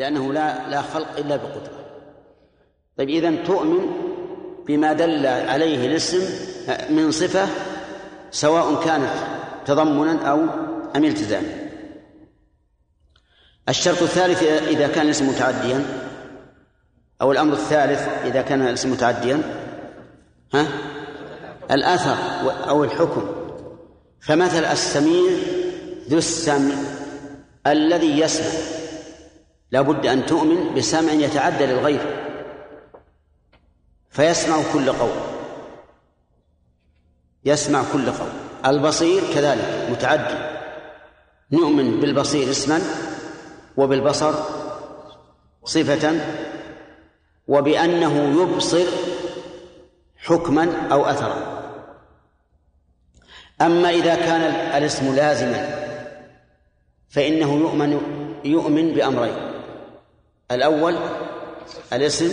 لأنه لا لا خلق إلا بقدرة. طيب إذا تؤمن بما دل عليه الاسم من صفة سواء كانت تضمنا أو أم التزاما. الشرط الثالث إذا كان الاسم متعديا أو الأمر الثالث إذا كان الاسم متعديا ها؟ الأثر أو الحكم. فمثل السميع ذو السمع الذي يسمع. لا بد أن تؤمن بسمع يتعدى للغير فيسمع كل قول. يسمع كل قول. البصير كذلك متعدي. نؤمن بالبصير اسما وبالبصر صفة وبأنه يبصر حكما أو أثرا. أما إذا كان الاسم لازما فإنه يؤمن يؤمن بأمرين. الأول الاسم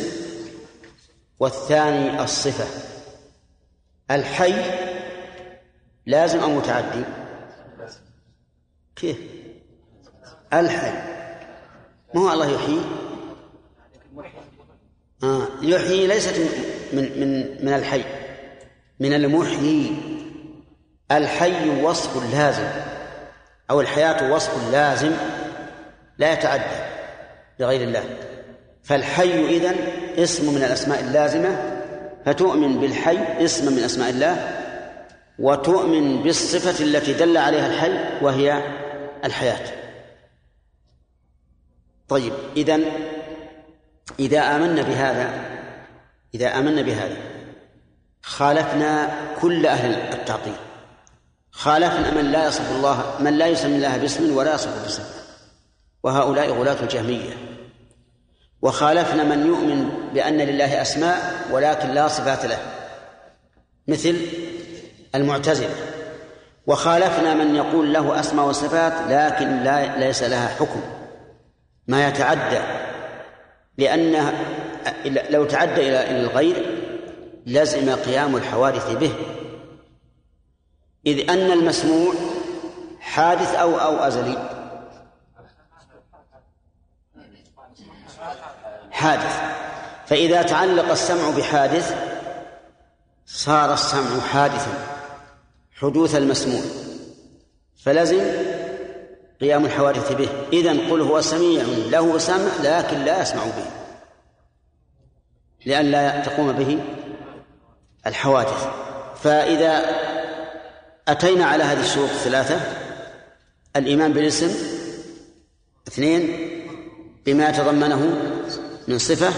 والثاني الصفة. الحي لازم أو متعدي؟ كيف؟ الحي. ما هو الله يحيي؟ آه يحيي ليست من من من الحي من المحيي. الحي وصف لازم أو الحياة وصف لازم لا يتعدى. لغير الله. فالحي إذن اسم من الأسماء اللازمة فتؤمن بالحي اسم من أسماء الله وتؤمن بالصفة التي دل عليها الحي وهي الحياة. طيب إذن إذا آمنا بهذا إذا آمنا بهذا خالفنا كل أهل التعطيل. خالفنا من لا يصف الله من لا يسمي الله باسم ولا يصف بصفة وهؤلاء غلاة الجهمية. وخالفنا من يؤمن بأن لله أسماء ولكن لا صفات له. مثل المعتزلة. وخالفنا من يقول له أسماء وصفات لكن لا ليس لها حكم. ما يتعدى لأنه لو تعدى إلى الغير لزم قيام الحوادث به. إذ أن المسموع حادث أو أو أزلي. حادث. فإذا تعلق السمع بحادث صار السمع حادثا حدوث المسموع. فلزم قيام الحوادث به. إذن قل هو سميع له سمع لكن لا يسمع به. لئلا تقوم به الحوادث. فإذا أتينا على هذه الشروط الثلاثة الإيمان بالاسم اثنين بما يتضمنه من صفة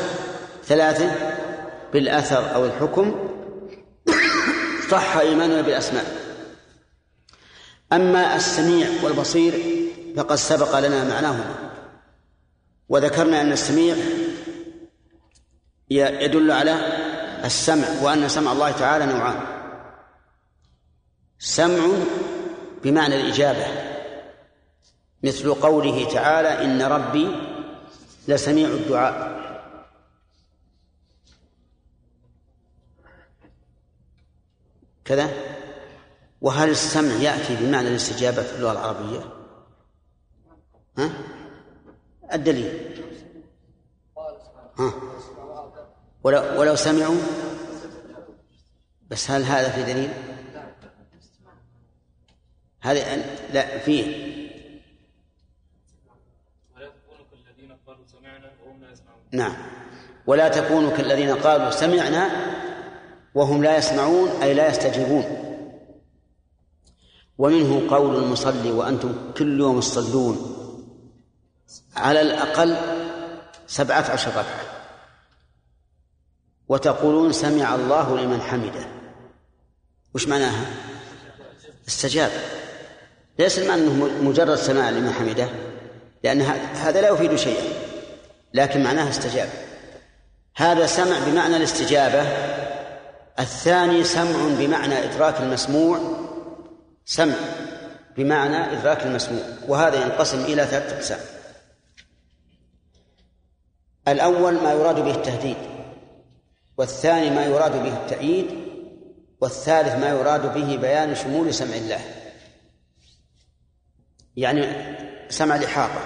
ثلاثة بالأثر أو الحكم صح إيماننا بالأسماء. أما السميع والبصير فقد سبق لنا معناهما. وذكرنا أن السميع يدل على السمع وأن سمع الله تعالى نوعان. سمع بمعنى الإجابة مثل قوله تعالى إن ربي لسميع الدعاء. كذا؟ وهل السمع يأتي بمعنى الاستجابة في اللغة العربية؟ ها؟ الدليل. ها؟ ولو, ولو سمعوا؟ بس هل هذا في دليل؟ هذا لا فيه نعم. ولا تكونوا كالذين قالوا سمعنا وهم لا يسمعون أي لا يستجيبون. ومنه قول المصلي وأنتم كل يوم تصلون على الأقل سبعة عشر ركعة وتقولون سمع الله لمن حمده. وش معناها؟ استجاب. ليس المعنى أنه مجرد سماع لمن حمده لأن هذا لا يفيد شيئا لكن معناها استجاب. هذا سمع بمعنى الاستجابة الثاني سمع بمعنى إدراك المسموع سمع بمعنى إدراك المسموع وهذا ينقسم إلى ثلاثة أقسام. الأول ما يراد به التهديد والثاني ما يراد به التأييد والثالث ما يراد به بيان شمول سمع الله. يعني سمع الإحاطة.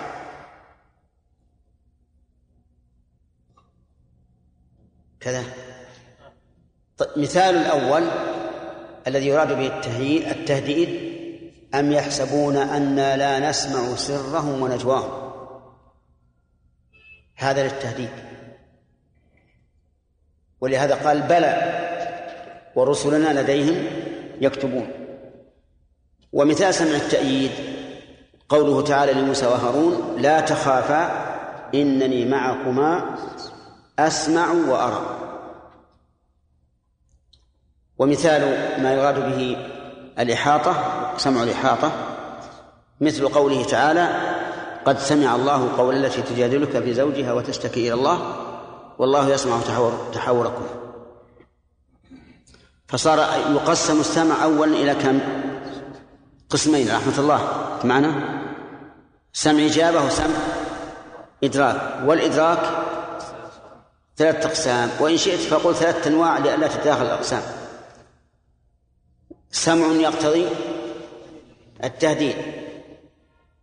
كذا. مثال الأول الذي يراد به التهديد أم يحسبون أنا لا نسمع سرهم ونجواهم؟ هذا للتهديد. ولهذا قال بلى ورسلنا لديهم يكتبون. ومثال سمع التأييد قوله تعالى لموسى وهارون لا تخافا إنني معكما أسمع وأرى. ومثال ما يراد به الإحاطة سمع الإحاطة مثل قوله تعالى قد سمع الله قول التي تجادلك في زوجها وتشتكي إلى الله والله يسمع تحور تحوركم. فصار يقسم السمع أولا إلى كم؟ قسمين رحمة الله. معنا سمع إجابة وسمع إدراك. والإدراك ثلاثة أقسام وإن شئت فقل ثلاثة أنواع لئلا تتداخل الأقسام. سمع يقتضي التهديد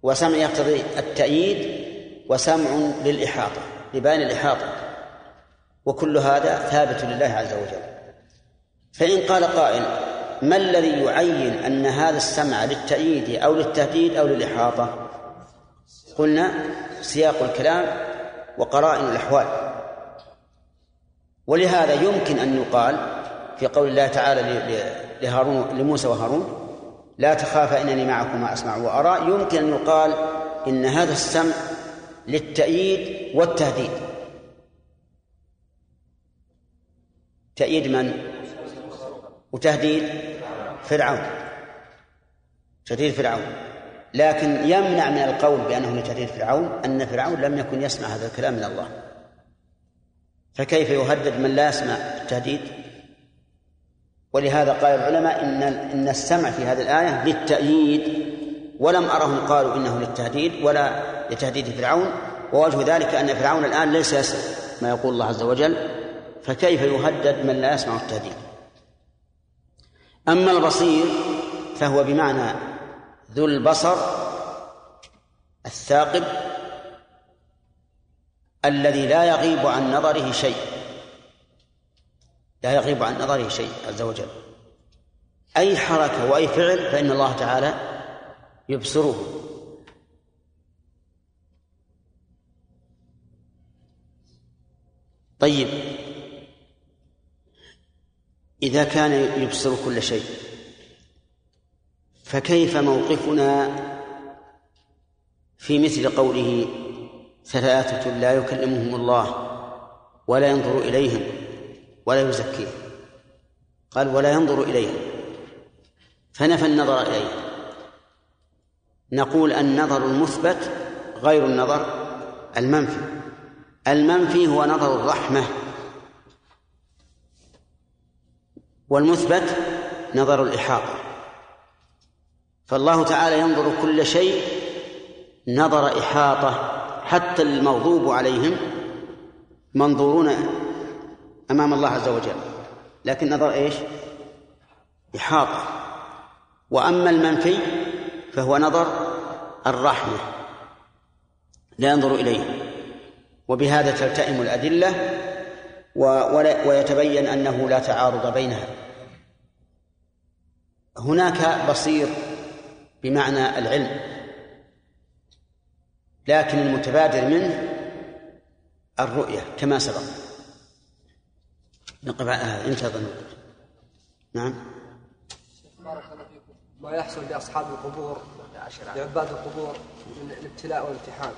وسمع يقتضي التأييد وسمع للإحاطة لبيان الإحاطة. وكل هذا ثابت لله عز وجل. فإن قال قائل ما الذي يعين أن هذا السمع للتأييد أو للتهديد أو للإحاطة؟ قلنا سياق الكلام وقرائن الأحوال. ولهذا يمكن أن يقال في قول الله تعالى لهارون لموسى وهارون لا تخافا إنني معكما أسمع وأرى. يمكن أن يقال إن هذا السمع للتأييد والتهديد. تأييد من؟ وتهديد فرعون. تهديد فرعون. لكن يمنع من القول بأنه لتهديد فرعون أن فرعون لم يكن يسمع هذا الكلام من الله. فكيف يهدد من لا يسمع التهديد؟ ولهذا قال العلماء إن إن السمع في هذه الآية للتأييد ولم أرهم قالوا إنه للتهديد ولا لتهديد فرعون ووجه ذلك أن فرعون الآن ليس يسمع ما يقول الله عز وجل فكيف يهدد من لا يسمع التهديد؟ أما البصير فهو بمعنى ذو البصر الثاقب الذي لا يغيب عن نظره شيء. لا يغيب عن نظره شيء عز وجل. أي حركة وأي فعل فإن الله تعالى يبصره. طيب. إذا كان يبصر كل شيء فكيف موقفنا في مثل قوله ثلاثة لا يكلمهم الله ولا ينظر إليهم؟ ولا يزكيه. قال ولا ينظر إليه. فنفى النظر إليه. نقول النظر المثبت غير النظر المنفي. المنفي هو نظر الرحمة. والمثبت نظر الإحاطة. فالله تعالى ينظر كل شيء نظر إحاطة. حتى المغضوب عليهم منظورون أمام الله عز وجل. لكن نظر إيش؟ إحاطة. وأما المنفي فهو نظر الرحمة. لا ينظر إليه. وبهذا تلتئم الأدلة ويتبين أنه لا تعارض بينها. هناك بصير بمعنى العلم. لكن المتبادر منه الرؤية كما سبق. نقف على هذا انتهى ظنك نعم. بارك الله فيكم ما يحصل لأصحاب القبور لعباد القبور من الابتلاء والامتحان.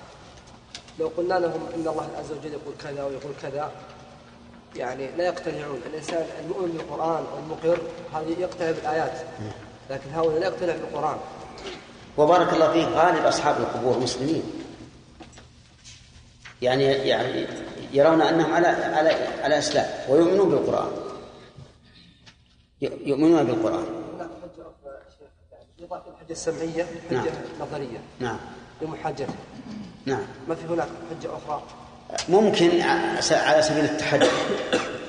لو قلنا لهم إن الله عز وجل يقول كذا ويقول كذا يعني لا يقتنعون. الإنسان المؤمن بالقرآن والمقر هذه يقتنع بالآيات لكن هؤلاء لا يقتنع بالقرآن. وبارك الله فيك غالب أصحاب القبور مسلمين. يعني يعني يرون أنهم على على على اسلام ويؤمنون بالقرآن. يؤمنون بالقرآن. هناك حجه أخرى شيخ الحجه السمعيه حجة نعم. نظرية. نعم. لمحاجته نعم. ما في هناك حجة أخرى؟ ممكن على سبيل التحدي.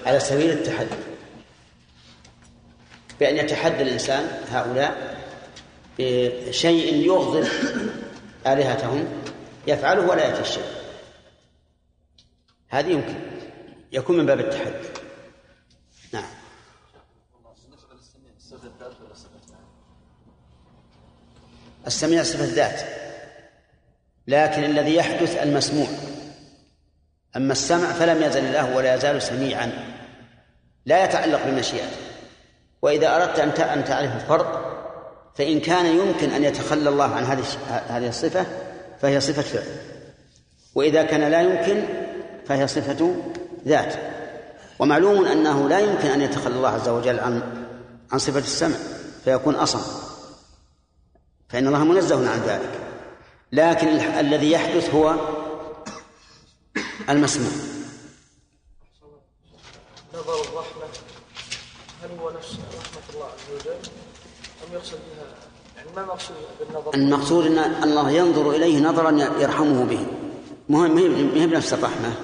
على سبيل التحدي. بأن يتحدى الإنسان هؤلاء بشيء يغضب آلهتهم يفعله ولا الشيء هذه يمكن. يكون من باب التحدي نعم. السميع صفة ذات لكن الذي يحدث المسموع. أما السمع فلم يزل الله ولا يزال سميعا. لا يتعلق بمشيئته. وإذا أردت أن أن تعرف الفرق فإن كان يمكن أن يتخلى الله عن هذه هذه الصفة فهي صفة فعل. وإذا كان لا يمكن فهي صفة ذات. ومعلوم أنه لا يمكن أن يتخلى الله عز وجل عن عن صفة السمع فيكون أصم. فإن الله منزه عن ذلك. لكن الذي يحدث هو المسموع. نظر الرحمة. هل هو نفس رحمة الله عز وجل؟ أم يقصد بها يعني ما المقصود بالنظر؟ المقصود أن الله ينظر إليه نظرا يرحمه به. مهم هي بنفس الرحمة.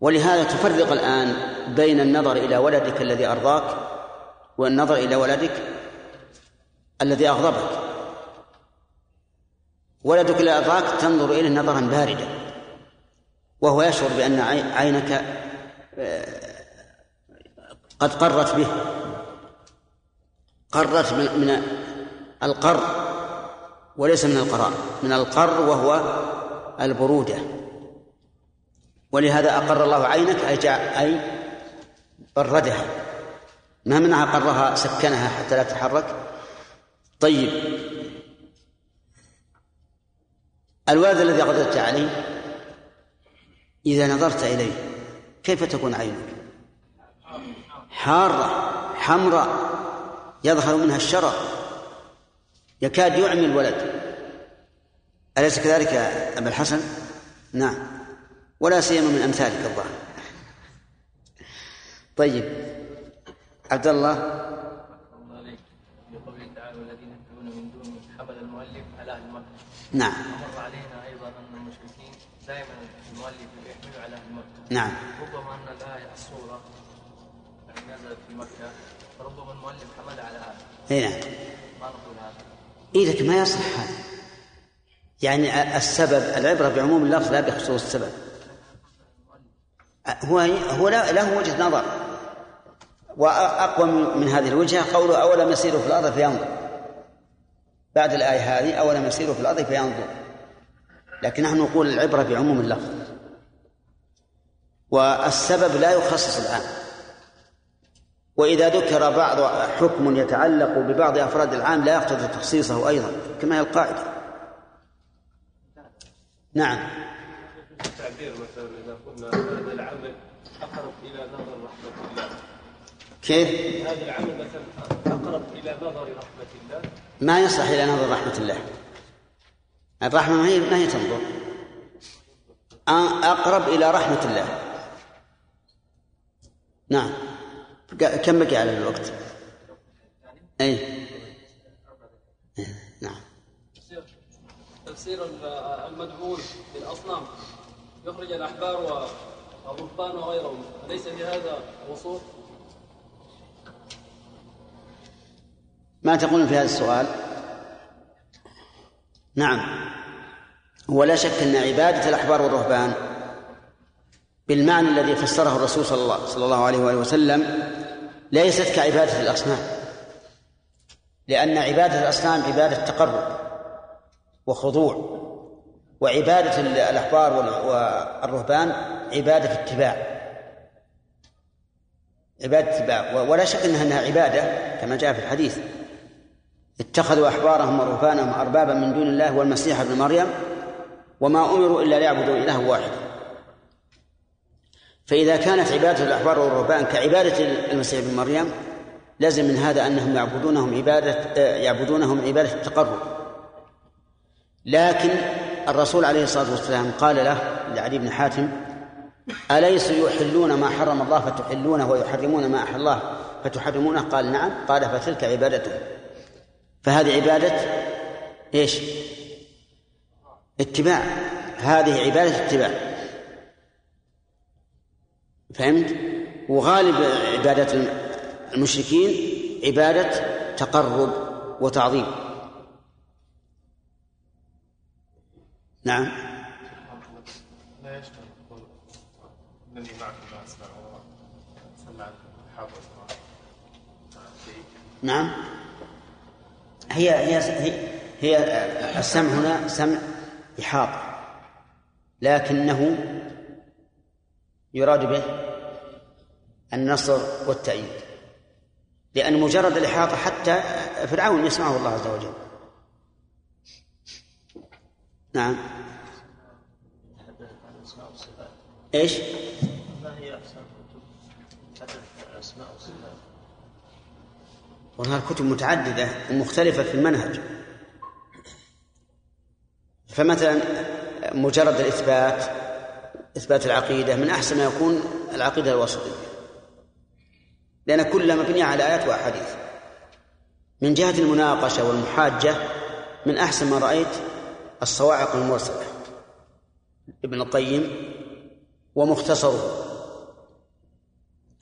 ولهذا تفرق الآن بين النظر إلى ولدك الذي أرضاك والنظر إلى ولدك الذي أغضبك. ولدك الذي أرضاك تنظر إليه نظرا باردا وهو يشعر بأن عينك آه، قد قرت به قرت من القر وليس من القرار من القر وهو البرودة. ولهذا أقر الله عينك أي أي بردها. ما منها قرها سكنها حتى لا تتحرك. طيب. الولد الذي قدرت عليه إذا نظرت إليه كيف تكون عينك؟ حارة حمراء يظهر منها الشرر يكاد يعمي الولد. أليس كذلك يا أبا الحسن؟ نعم. ولا سيما من أمثالك الظاهر. طيب عبد الله. نعم. مر علينا أيضا ان المشركين دائما المؤلف يحمل على أهل مكه نعم. ربما ان الايه الصورة يعني نزلت في مكه فربما المؤلف حمل على هذا اي نعم ما نقول هذا اي لكن ما يصح هذا. يعني السبب العبرة بعموم اللفظ لا بخصوص السبب. هو هو له وجهة نظر. وأقوى من هذه الوجهة قوله اولم يسيروا في الأرض فينظر. بعد الآية هذه أولم يسيروا في الأرض فينظر. لكن نحن نقول العبرة بعموم اللفظ. والسبب لا يخصص العام وإذا ذكر بعض حكم يتعلق ببعض أفراد العام لا يقتضي تخصيصه أيضا كما هي القاعدة. نعم. التعبير مثلا إذا قلنا هذا العمل أقرب إلى نظر رحمة الله. كيف؟ هذا العمل مثلا أقرب إلى نظر رحمة الله. ما يصلح إلى نظر رحمة الله. الرحمة ما هي ما هي تنظر. أقرب إلى رحمة الله. نعم. كم بقي على الوقت؟ أي. نعم. تفسير المدعون بالأصنام يخرج الأحبار والرهبان وغيرهم. أليس في هذا وصول؟ ما تقولون في هذا السؤال؟ نعم. ولا شك أن عبادة الأحبار والرهبان بالمعنى الذي فسره الرسول صلى الله, صلى الله عليه وآله وسلم ليست كعبادة الأصنام. لأن عبادة الأصنام عبادة تقرب وخضوع. وعبادة الأحبار والرهبان عبادة اتباع. عبادة اتباع. ولا شك أنها عبادة كما جاء في الحديث. اتخذوا أحبارهم ورهبانهم أربابا من دون الله والمسيح ابن مريم وما أمروا إلا ليعبدوا إله واحد. فإذا كانت عبادة الأحبار والرهبان كعبادة المسيح ابن مريم لازم من هذا أنهم يعبدونهم عبادة يعبدونهم عبادة التقرب. لكن الرسول عليه الصلاة والسلام قال له لعلي بن حاتم أليسوا يحلون ما حرم الله فتحلونه ويحرمون ما أحل الله فتحرمونه؟ قال نعم. قال فتلك عبادتهم. فهذه عبادة إيش؟ اتباع. هذه عبادة اتباع. فهمت؟ وغالب عبادة المشركين عبادة تقرب وتعظيم. نعم. لا سمعت نعم هي هي هي السمع هنا سمع إحاطة لكنه يراد به النصر والتأييد لأن مجرد الإحاطة حتى فرعون يسمعه الله عز وجل. نعم إيش؟ ما هي احسن كتب وصفات؟ والله الكتب متعددة ومختلفة في المنهج فمثلا مجرد الإثبات إثبات العقيدة من أحسن ما يكون العقيدة الوسطية لأن كلها مبنيه على آيات وأحاديث من جهة المناقشة والمحاجة من أحسن ما رأيت الصواعق المرسلة. ابن القيم ومختصره.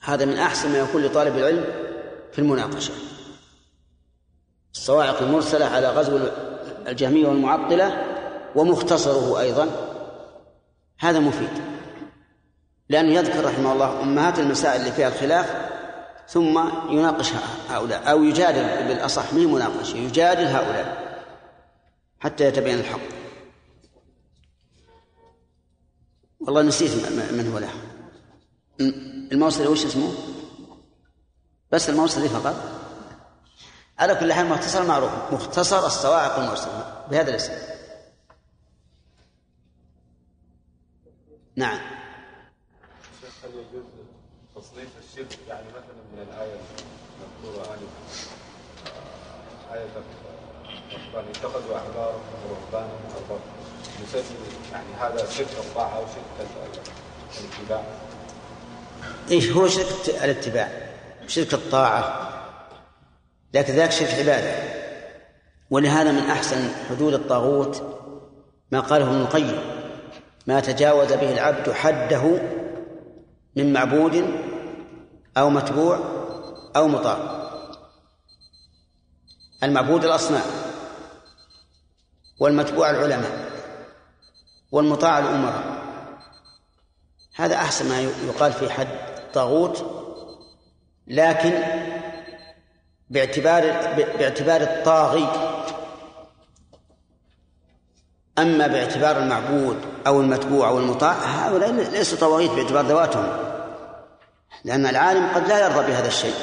هذا من أحسن ما يكون لطالب العلم في المناقشة. الصواعق المرسلة على غزو الجهمية والمعطلة ومختصره أيضا. هذا مفيد. لأنه يذكر رحمه الله أمهات المسائل اللي فيها الخلاف ثم يناقش هؤلاء أو يجادل بالأصح من مناقشة يجادل هؤلاء. حتى يتبين الحق. والله نسيت من هو له. الموصلي وش اسمه؟ بس الموصلي فقط. على كل حال مختصر معروف. مختصر الصواعق المرسلة بهذا الاسم. نعم. هل يجوز تصنيف الشرك يعني مثلا من الآية المذكورة آنفا آية الرحمن اتخذوا أحبارهم ورهبانهم أربابا نسمي يعني هذا شرك الطاعة أو شرك الاتباع. إيش هو شرك الاتباع؟ شرك الطاعة. لكن ذاك شرك عبادة. ولهذا من أحسن حدود الطاغوت ما قاله ابن القيم ما تجاوز به العبد حده من معبود أو متبوع أو مطاع. المعبود الأصنام. والمتبوع العلماء والمطاع الأمراء. هذا أحسن ما يقال في حد طاغوت لكن باعتبار باعتبار الطاغي أما باعتبار المعبود أو المتبوع أو المطاع هؤلاء ليسوا طواغيت باعتبار ذواتهم لأن العالم قد لا يرضى بهذا الشيء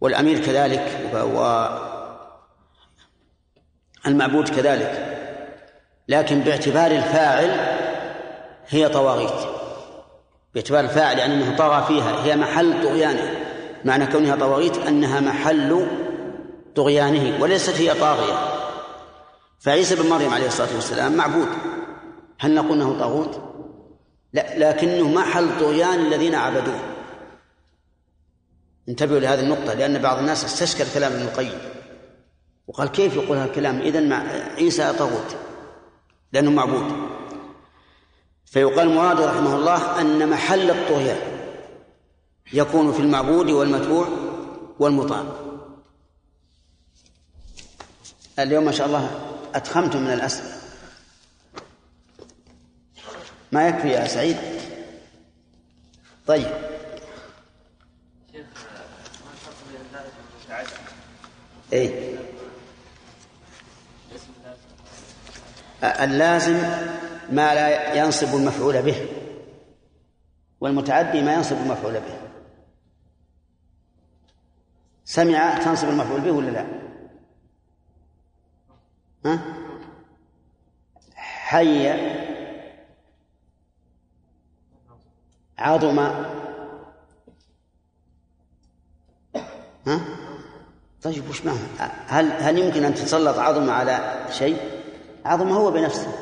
والأمير كذلك والمعبود كذلك. لكن باعتبار الفاعل هي طواغيت. باعتبار الفاعل يعني أنه طغى فيها هي محل طغيانه. معنى كونها طواغيت أنها محل طغيانه وليست هي طاغية. فعيسى بن مريم عليه الصلاة والسلام معبود. هل نقول إنه طاغوت؟ لا لكنه محل طغيان الذين عبدوه. انتبهوا لهذه النقطة لأن بعض الناس استشكل كلام ابن القيم. وقال كيف يقول هذا الكلام إذن مع عيسى طاغوت لأنه معبود. فيقال مراد رحمه الله أن محل الطغيان يكون في المعبود والمتبوع والمطاع. اليوم ما شاء الله أتخمتم من الأسئلة. ما يكفي يا سعيد؟ طيب. إيه. اللازم ما لا ينصب المفعول به والمتعدي ما ينصب المفعول به. سمع تنصب المفعول به ولا لا؟ ها؟ حي عظم. ها؟ طيب وش معنى؟ هل هل يمكن أن تتسلط عظم على شيء؟ عظم هو بنفسه.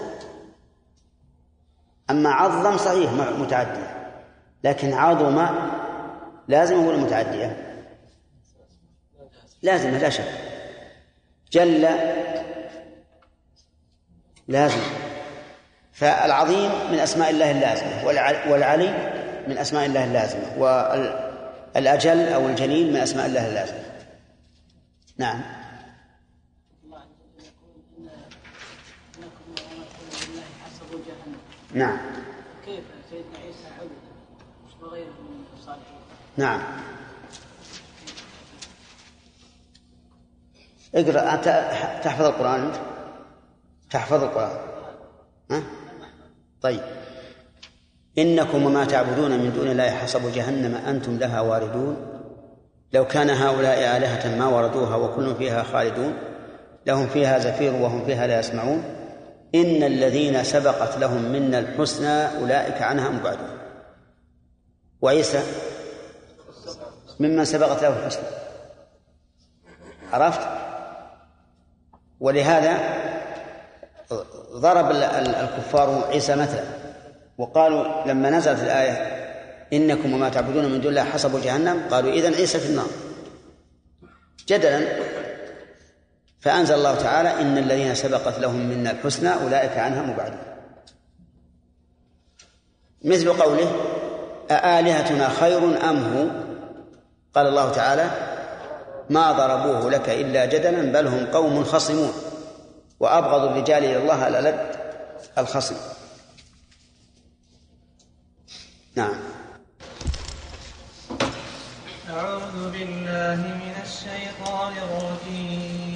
أما عظم صحيح متعدية لكن عظم لازم ولا متعدية لازم لا شك. جل لازم. فالعظيم من أسماء الله اللازمة والعلي من أسماء الله اللازمة والأجل أو الجليل من أسماء الله اللازمة. نعم. نعم. كيف سيدنا عيسى عبد وغيره من الصالحين نعم. اقرأ. أنت تحفظ القرآن أنت؟ تحفظ القرآن. ها؟ طيب. إنكم وما تعبدون من دون الله حسب جهنم أنتم لها واردون. لو كان هؤلاء آلهة ما وردوها وكل فيها خالدون لهم فيها زفير وهم فيها لا يسمعون. إن الذين سبقت لهم منا الحسنى أولئك عنها مبعدون وعيسى؟ ممن سبقت له الحسنى. عرفت؟ ولهذا ضرب الكفار عيسى مثلا وقالوا لما نزلت الآية إنكم وما تعبدون من دون الله حسب جهنم قالوا إذن عيسى في النار. جدلا فأنزل الله تعالى إن الذين سبقت لهم منا الحسنى أولئك عنها مبعدون. مثل قوله أآلهتنا خير أم هو؟ قال الله تعالى ما ضربوه لك إلا جدلا بل هم قوم خصمون. وأبغض الرجال إلى الله الألد الخصم. نعم. أعوذ بالله من الشيطان الرجيم.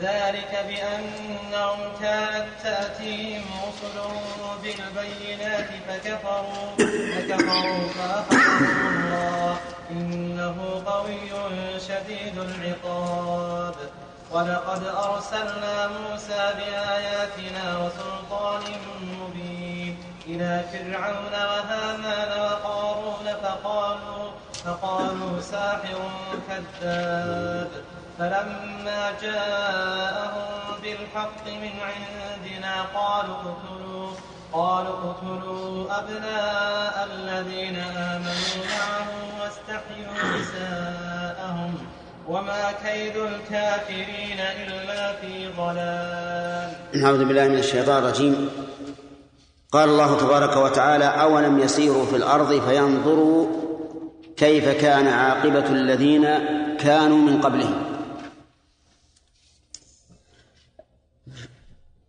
ذلك بأنهم كانت تأتيهم رسلهم بالبينات فكفروا فكفروا فأخذهم الله. إنه قوي شديد العقاب. ولقد أرسلنا موسى بآياتنا وسلطان مبين. إلى فرعون وهامان وقارون فقالوا فقالوا ساحر كذاب. فلما جاءهم بالحق من عندنا قالوا اقتلوا قالوا اقتلوا أبناء الذين آمنوا معه واستحيوا نساءهم. وما كيد الكافرين إلا في ضلال. أعوذ بالله من الشيطان الرجيم. قال الله تبارك وتعالى أولم يسيروا في الأرض فينظروا كيف كان عاقبة الذين كانوا من قبلهم.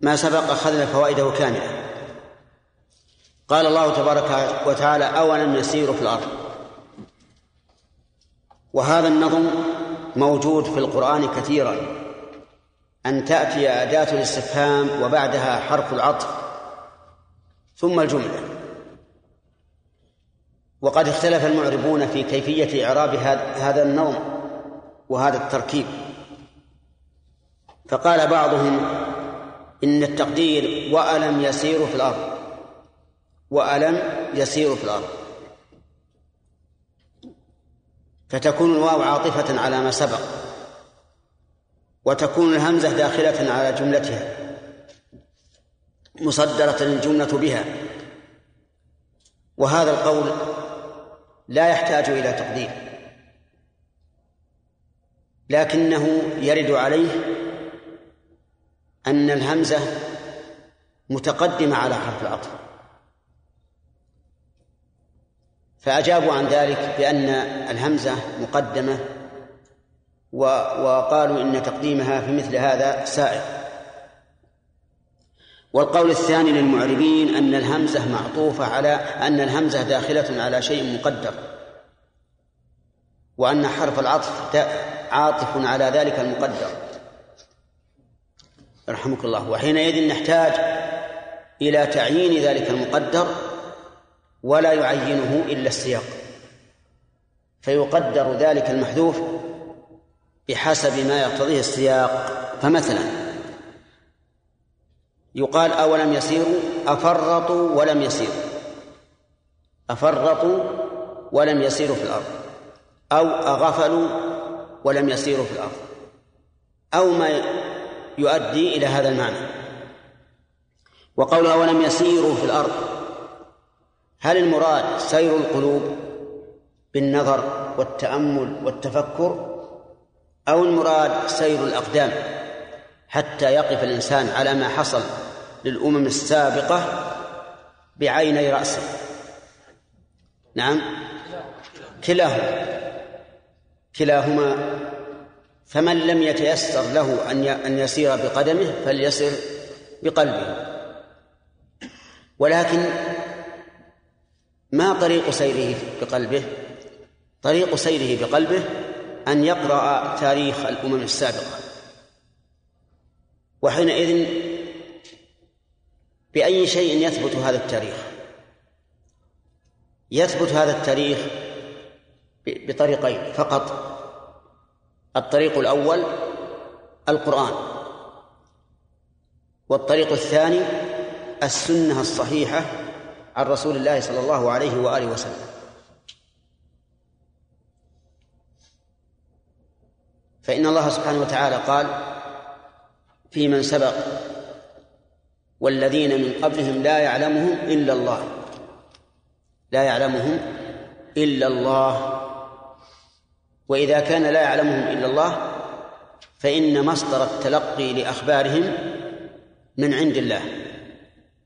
ما سبق أخذنا فوائده كاملة. قال الله تبارك وتعالى أولم يسيروا في الأرض. وهذا النظم موجود في القرآن كثيرا. أن تأتي أداة الاستفهام وبعدها حرف العطف ثم الجملة. وقد اختلف المعربون في كيفية إعراب هذا النظم وهذا التركيب. فقال بعضهم إن التقدير وألم يسيروا في الأرض. وألم يسيروا في الأرض. فتكون الواو عاطفة على ما سبق. وتكون الهمزة داخلة على جملتها. مصدرة الجملة بها. وهذا القول لا يحتاج إلى تقدير. لكنه يرد عليه أن الهمزة متقدمة على حرف العطف فأجابوا عن ذلك بأن الهمزة مقدمة وقالوا إن تقديمها في مثل هذا سائر والقول الثاني للمعربين أن الهمزة معطوفة على أن الهمزة داخلة على شيء مقدر وأن حرف العطف عاطف على ذلك المقدر. رحمك الله. وحينئذ نحتاج إلى تعيين ذلك المقدر ولا يعينه إلا السياق. فيقدر ذلك المحذوف بحسب ما يقتضيه السياق. فمثلا يقال أولم يسيروا؟ أفرطوا ولم يسيروا. أفرطوا ولم يسيروا في الأرض. أو أغفلوا ولم يسيروا في الأرض. أو ما يؤدي إلى هذا المعنى. وقوله ولم يسيروا في الأرض؟ هل المراد سير القلوب بالنظر والتأمل والتفكر أو المراد سير الأقدام حتى يقف الإنسان على ما حصل للأمم السابقة بعيني رأسه؟ نعم. كلاهما. كلاهما فمن لم يتيسر له أن أن يسير بقدمه فليسر بقلبه. ولكن ما طريق سيره بقلبه؟ طريق سيره بقلبه أن يقرأ تاريخ الأمم السابقة. وحينئذ بأي شيء يثبت هذا التاريخ؟ يثبت هذا التاريخ بطريقين فقط. الطريق الأول القرآن والطريق الثاني السنة الصحيحة عن رسول الله صلى الله عليه وآله وسلم. فإن الله سبحانه وتعالى قال في من سبق والذين من قبلهم لا يعلمهم إلا الله لا يعلمهم إلا الله. وإذا كان لا يعلمهم إلا الله فإن مصدر التلقي لأخبارهم من عند الله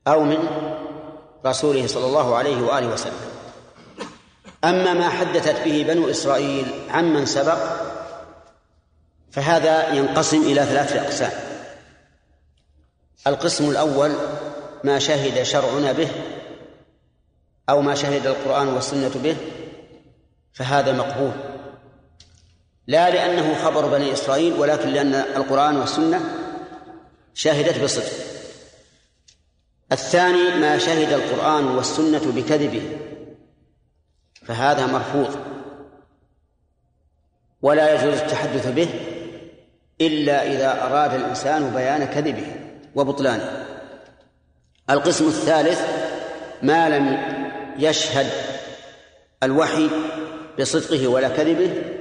أو من رسوله صلى الله عليه وآله وسلم. أما ما حدثت به بنو إسرائيل عمن سبق فهذا ينقسم إلى ثلاثة أقسام. القسم الأول ما شهد شرعنا به أو ما شهد القرآن والسنة به فهذا مقبول. لا لأنه خبر بني إسرائيل ولكن لأن القرآن والسنة شهدت بصدق. الثاني ما شهد القرآن والسنة بكذبه فهذا مرفوض. ولا يجوز التحدث به إلا إذا أراد الإنسان بيان كذبه وبطلانه. القسم الثالث ما لم يشهد الوحي بصدقه ولا كذبه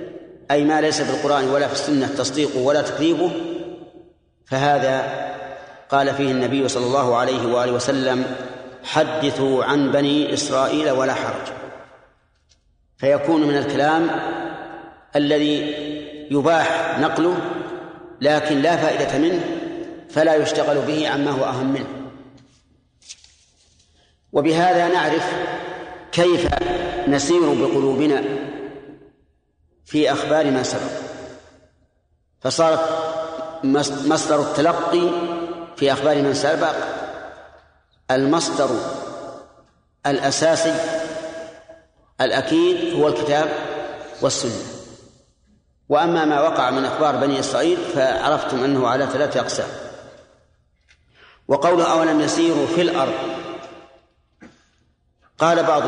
أي ما ليس في القرآن ولا في السنة تصديقه ولا تكذيبه فهذا قال فيه النبي صلى الله عليه وآله وسلم حدثوا عن بني إسرائيل ولا حرج. فيكون من الكلام الذي يباح نقله لكن لا فائدة منه فلا يشتغل به عما هو أهم منه. وبهذا نعرف كيف نسير بقلوبنا في أخبار ما سبق. فصارت مصدر التلقي في أخبار من سبق المصدر الأساسي الأكيد هو الكتاب والسنة. وأما ما وقع من أخبار بني إسرائيل فعرفتم أنه على ثلاثة أقسام. وقوله أولم يسيروا في الأرض قال بعض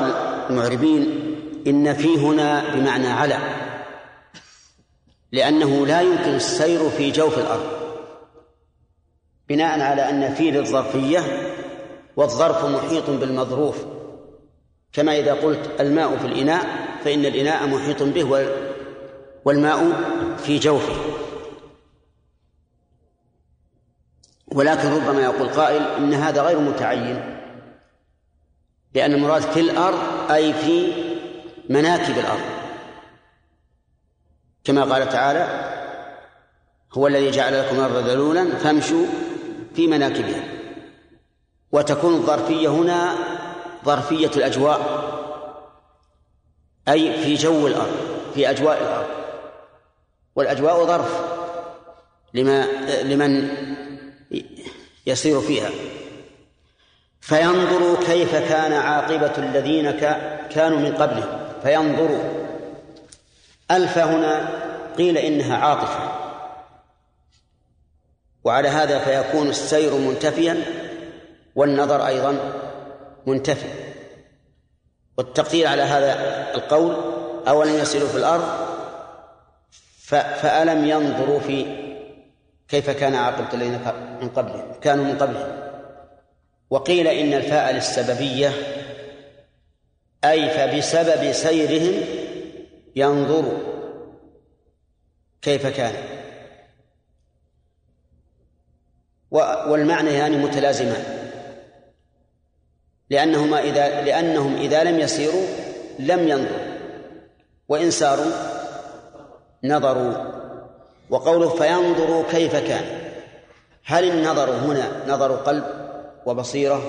المعربين إن في هنا بمعنى على. لأنه لا يمكن السير في جوف الأرض. بناء على أن في للظرفية والظرف محيط بالمظروف. كما إذا قلت الماء في الإناء فإن الإناء محيط به والماء في جوفه. ولكن ربما يقول قائل إن هذا غير متعين. لأن المراد في الأرض أي في مناكب الأرض. كما قال تعالى هو الذي جعل لكم الأرض ذلولا فامشوا في مناكبها. وتكون الظرفية هنا ظرفية الأجواء أي في جو الأرض في أجواء الأرض. والأجواء ظرف لما لمن يسير فيها. فينظروا كيف كان عاقبة الذين كانوا من قبلهم. فينظروا ألف هنا قيل إنها عاطفة. وعلى هذا فيكون السير منتفيا والنظر أيضا منتفي. والتقدير على هذا القول أولم يسيروا في الأرض فألم ينظروا في كيف كان عاقبة الذين من قبلهم كانوا من قبلهم. وقيل إن الفاء للسببية أي فبسبب سيرهم ينظر كيف كان. والمعنى يعني متلازمان. لأنهما إذا لأنهم إذا لم يسيروا لم ينظروا. وإن ساروا نظروا. وقوله فينظروا كيف كان. هل النظر هنا نظر قلب وبصيرة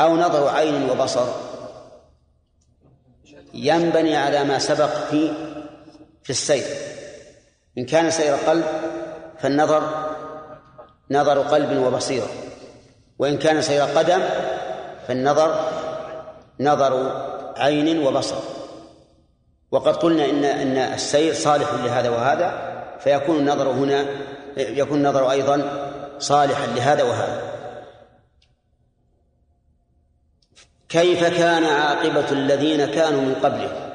أو نظر عين وبصر؟ ينبني على ما سبق في في السير. إن كان سير قلب فالنظر نظر قلب وبصيرة. وإن كان سير قدم فالنظر نظر عين وبصر. وقد قلنا إن إن السير صالح لهذا وهذا فيكون النظر هنا يكون النظر أيضا صالحا لهذا وهذا. كيف كان عاقبة الذين كانوا من قبله؟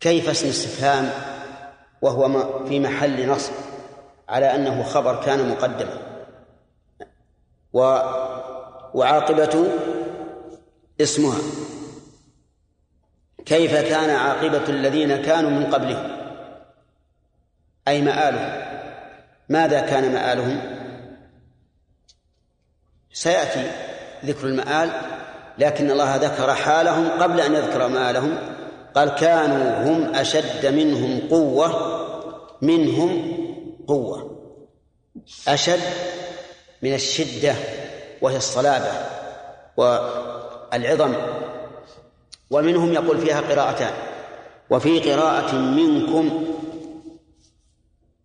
كيف اسم استفهام وهو في محل نصب على أنه خبر كان مقدما. و وعاقبة اسمها. كيف كان عاقبة الذين كانوا من قبلهم أي مآلهم. ماذا كان مآلهم؟ سيأتي ذكر المآل لكن الله ذكر حالهم قبل أن يذكر مآلهم. قال كانوا هم أشد منهم قوة منهم قوة. أشد من الشدة وهي الصلابة والعظم. ومنهم يقول فيها قراءتان. وفي قراءة منكم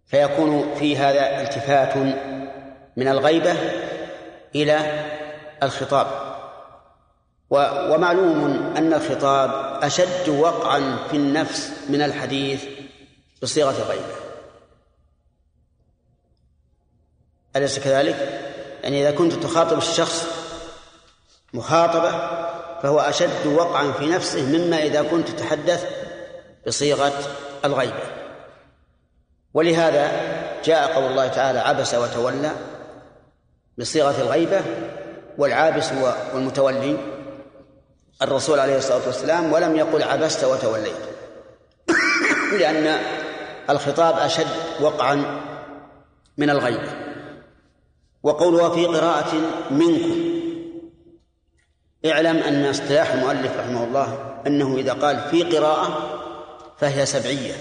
فيكون في هذا التفات من الغيبة إلى الخطاب. ومعلوم أن الخطاب أشد وقعا في النفس من الحديث بصيغة الغيبة أليس كذلك؟ يعني إذا كنت تخاطب الشخص مخاطبة فهو أشد وقعا في نفسه مما إذا كنت تتحدث بصيغة الغيبة. ولهذا جاء قول الله تعالى عبس وتولى بصيغة الغيبة والعابس والمتولي الرسول عليه الصلاة والسلام ولم يقل عبست وتوليت لأن الخطاب أشد وقعا من الغيبة وقوله في قراءة منكم اعلم أن اصطلاح المؤلف رحمه الله أنه إذا قال في قراءة فهي سبعية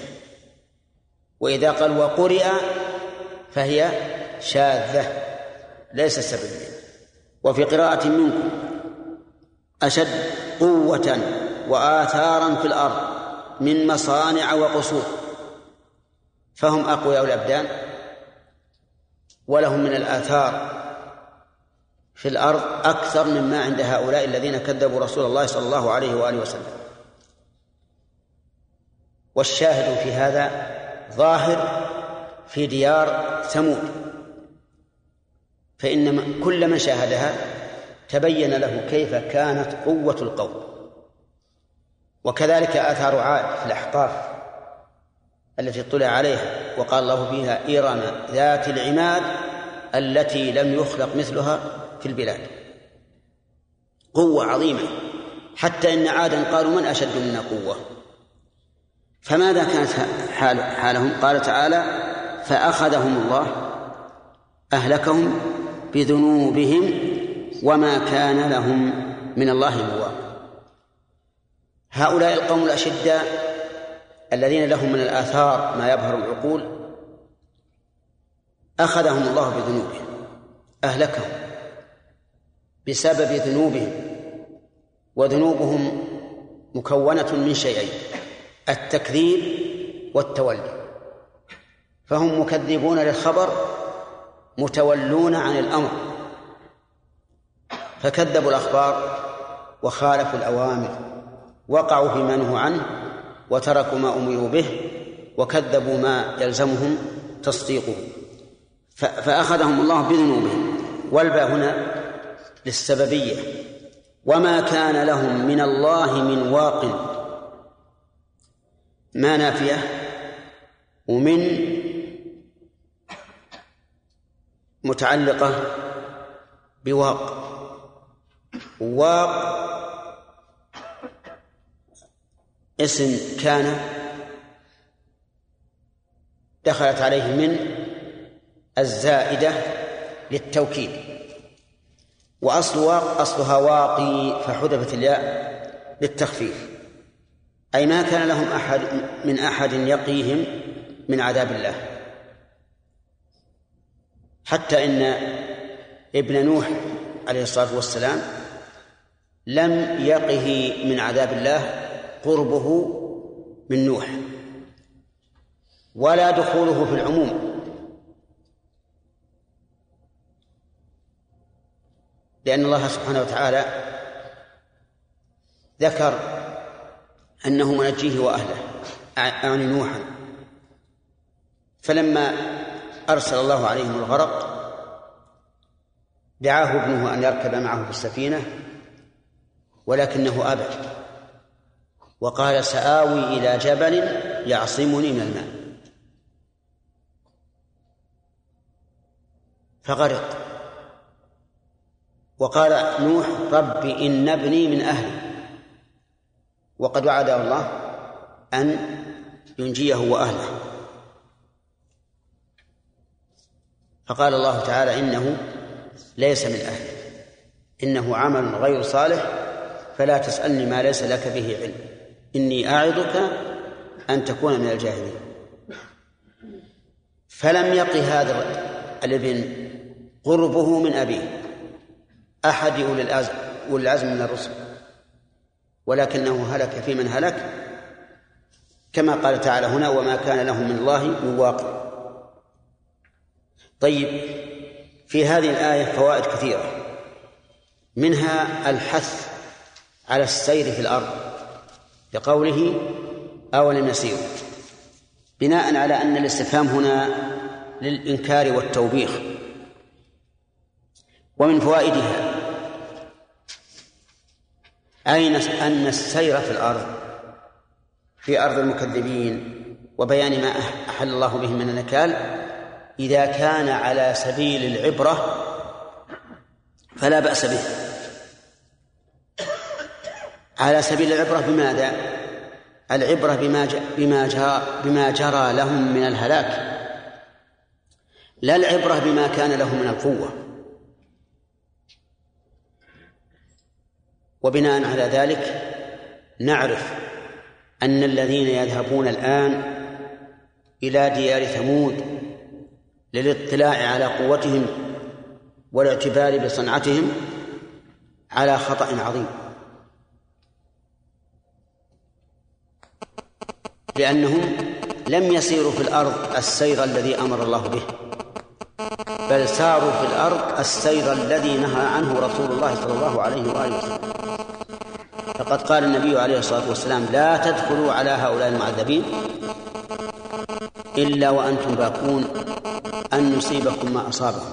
وإذا قال وقرئ فهي شاذة ليست سبعية. وفي قراءة منكم أشد قوة وآثارا في الأرض من مصانع وقصور. فهم أقوياء الأبدان ولهم من الآثار في الأرض أكثر مما عند هؤلاء الذين كذبوا رسول الله صلى الله عليه وآله وسلم. والشاهد في هذا ظاهر في ديار ثمود. فإن كل من شاهدها تبين له كيف كانت قوة القوم. وكذلك آثار عاد في الأحقاف التي اطلع عليها وقال الله فيها إرم ذات العماد التي لم يخلق مثلها في البلاد. قوة عظيمة. حتى إن عادا قالوا من أشد منا قوة؟ فماذا كانت حال حالهم؟ قال تعالى فأخذهم الله أهلكهم بذنوبهم وما كان لهم من الله مواق. هؤلاء القوم الأشداء الذين لهم من الآثار ما يبهر العقول أخذهم الله بذنوبهم أهلكهم بسبب ذنوبهم وذنوبهم مكونة من شيئين التكذيب والتولي. فهم مكذبون للخبر متولون عن الأمر. فكذبوا الأخبار وخالفوا الأوامر وقعوا فيما نهوا عنه وتركوا ما أمروا به وكذبوا ما يلزمهم تصديقه. فأخذهم الله بذنوبهم. والباء هنا للسببية. وما كان لهم من الله من واق. ما نافية؟ ومن متعلقة بواق. واق اسم كان دخلت عليه من الزائدة للتوكيد. وأصل واق أصلها واقي فحذفت الياء للتخفيف. أي ما كان لهم أحد من أحد يقيهم من عذاب الله. حتى إن ابن نوح عليه الصلاة والسلام لم يقه من عذاب الله قربه من نوح ولا دخوله في العموم. لأن الله سبحانه وتعالى ذكر أنه منجيه وأهله يعني نوحا. فلما أرسل الله عليهم الغرق دعاه ابنه أن يركب معه في السفينة. ولكنه أبى وقال سآوي إلى جبل يعصمني من الماء. فغرق. وقال نوح رب إن ابني من أهلي. وقد وعده الله أن ينجيه وأهله. فقال الله تعالى إنه ليس من أهله إنه عمل غير صالح فلا تسألني ما ليس لك به علم. إني أعظك أن تكون من الجاهلين. فلم يق هذا الابن قربه من أبيه. أحد أولي العزم أولي العزم من الرسل. ولكنه هلك في من هلك. كما قال تعالى هنا وما كان له من الله من واقع طيب في هذه الآية فوائد كثيرة. منها الحث على السير في الأرض بقوله أولم يسيروا؟ بناء على أن الاستفهام هنا للإنكار والتوبيخ. ومن فوائدها أين أن السير في الأرض في أرض المكذبين وبيان ما أحل الله به من النكال إذا كان على سبيل العبرة فلا بأس به. على سبيل العبرة بماذا؟ العبرة بما بما جرى بما جرى لهم من الهلاك. لا العبرة بما كان لهم من القوة. وبناء على ذلك نعرف أن الذين يذهبون الآن إلى ديار ثمود للاطلاع على قوتهم والاعتبار بصنعتهم على خطأ عظيم. لأنهم لم يسيروا في الأرض السير الذي أمر الله به بل ساروا في الأرض السير الذي نهى عنه رسول الله صلى الله عليه وآله وسلم. فقد قال النبي عليه الصلاة والسلام لا تدخلوا على هؤلاء المعذبين إلا وأنتم باكون أن يصيبكم ما أصابهم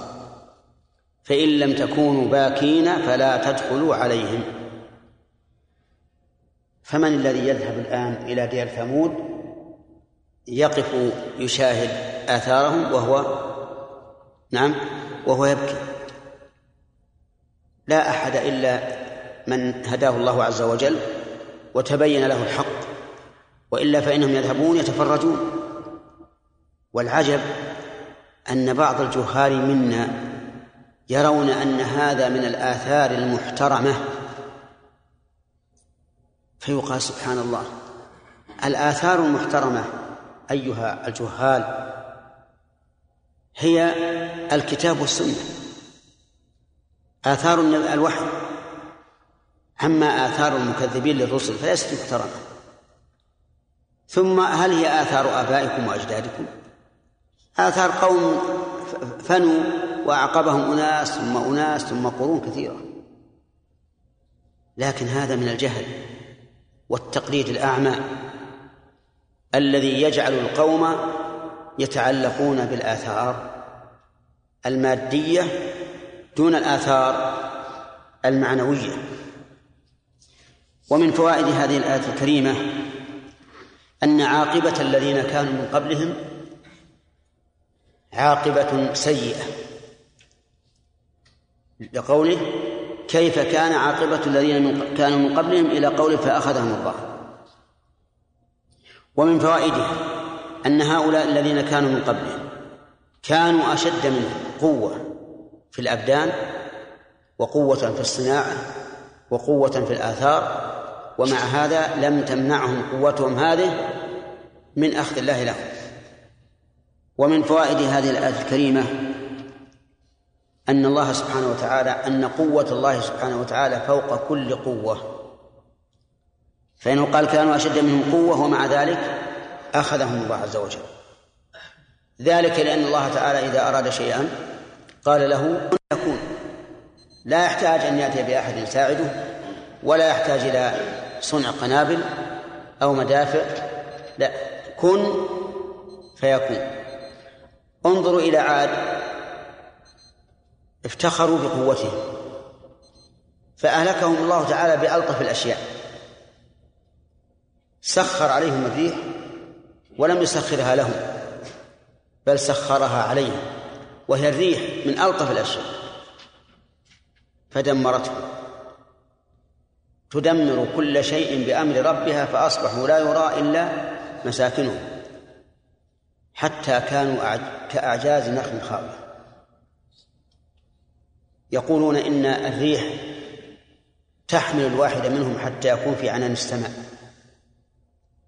فإن لم تكونوا باكين فلا تدخلوا عليهم. فمن الذي يذهب الآن إلى دير ثمود؟ يقف يشاهد آثارهم وهو نعم وهو يبكي. لا أحد إلا من هداه الله عز وجل وتبين له الحق وإلا فإنهم يذهبون يتفرجون. والعجب أن بعض الجهال منا يرون أن هذا من الآثار المحترمة. فيقال سبحان الله الآثار المحترمة أيها الجهال هي الكتاب والسنة. آثار الوحي. أما آثار المكذبين للرسل فليست محترمة. ثم هل هي آثار آبائكم وأجدادكم؟ آثار قوم فنوا وأعقبهم أناس ثم أناس ثم قرون كثيرة. لكن هذا من الجهل والتقليد الأعمى. الذي يجعل القوم يتعلقون بالآثار المادية دون الآثار المعنوية. ومن فوائد هذه الآية الكريمة أن عاقبة الذين كانوا من قبلهم عاقبة سيئة لقوله كيف كان عاقبة الذين كانوا من قبلهم إلى قوله فأخذهم الله. ومن فوائده أن هؤلاء الذين كانوا من قبلهم كانوا أشد منهم قوة في الأبدان وقوة في الصناعة وقوة في الآثار ومع هذا لم تمنعهم قوتهم هذه من أخذ الله لهم. ومن فوائد هذه الآية الكريمة أن الله سبحانه وتعالى أن قوة الله سبحانه وتعالى فوق كل قوة. فإنه قال كانوا أشد منهم قوة ومع ذلك أخذهم الله عز وجل. ذلك لأن الله تعالى إذا أراد شيئا قال له كن يكون لا يحتاج أن يأتي بأحد يساعده ولا يحتاج إلى صنع قنابل أو مدافع. لا كن فيكون. انظروا إلى عاد افتخروا بقوتهم فأهلكهم الله تعالى بألطف الأشياء. سخر عليهم الريح ولم يسخرها لهم بل سخرها عليهم وهي الريح من ألطف الأشياء. فدمرته. تدمر كل شيء بأمر ربها فأصبحوا لا يرى إلا مساكنهم. حتى كانوا كأعجاز نخل خاوية. يقولون إن الريح تحمل الواحد منهم حتى يكون في عنان السماء.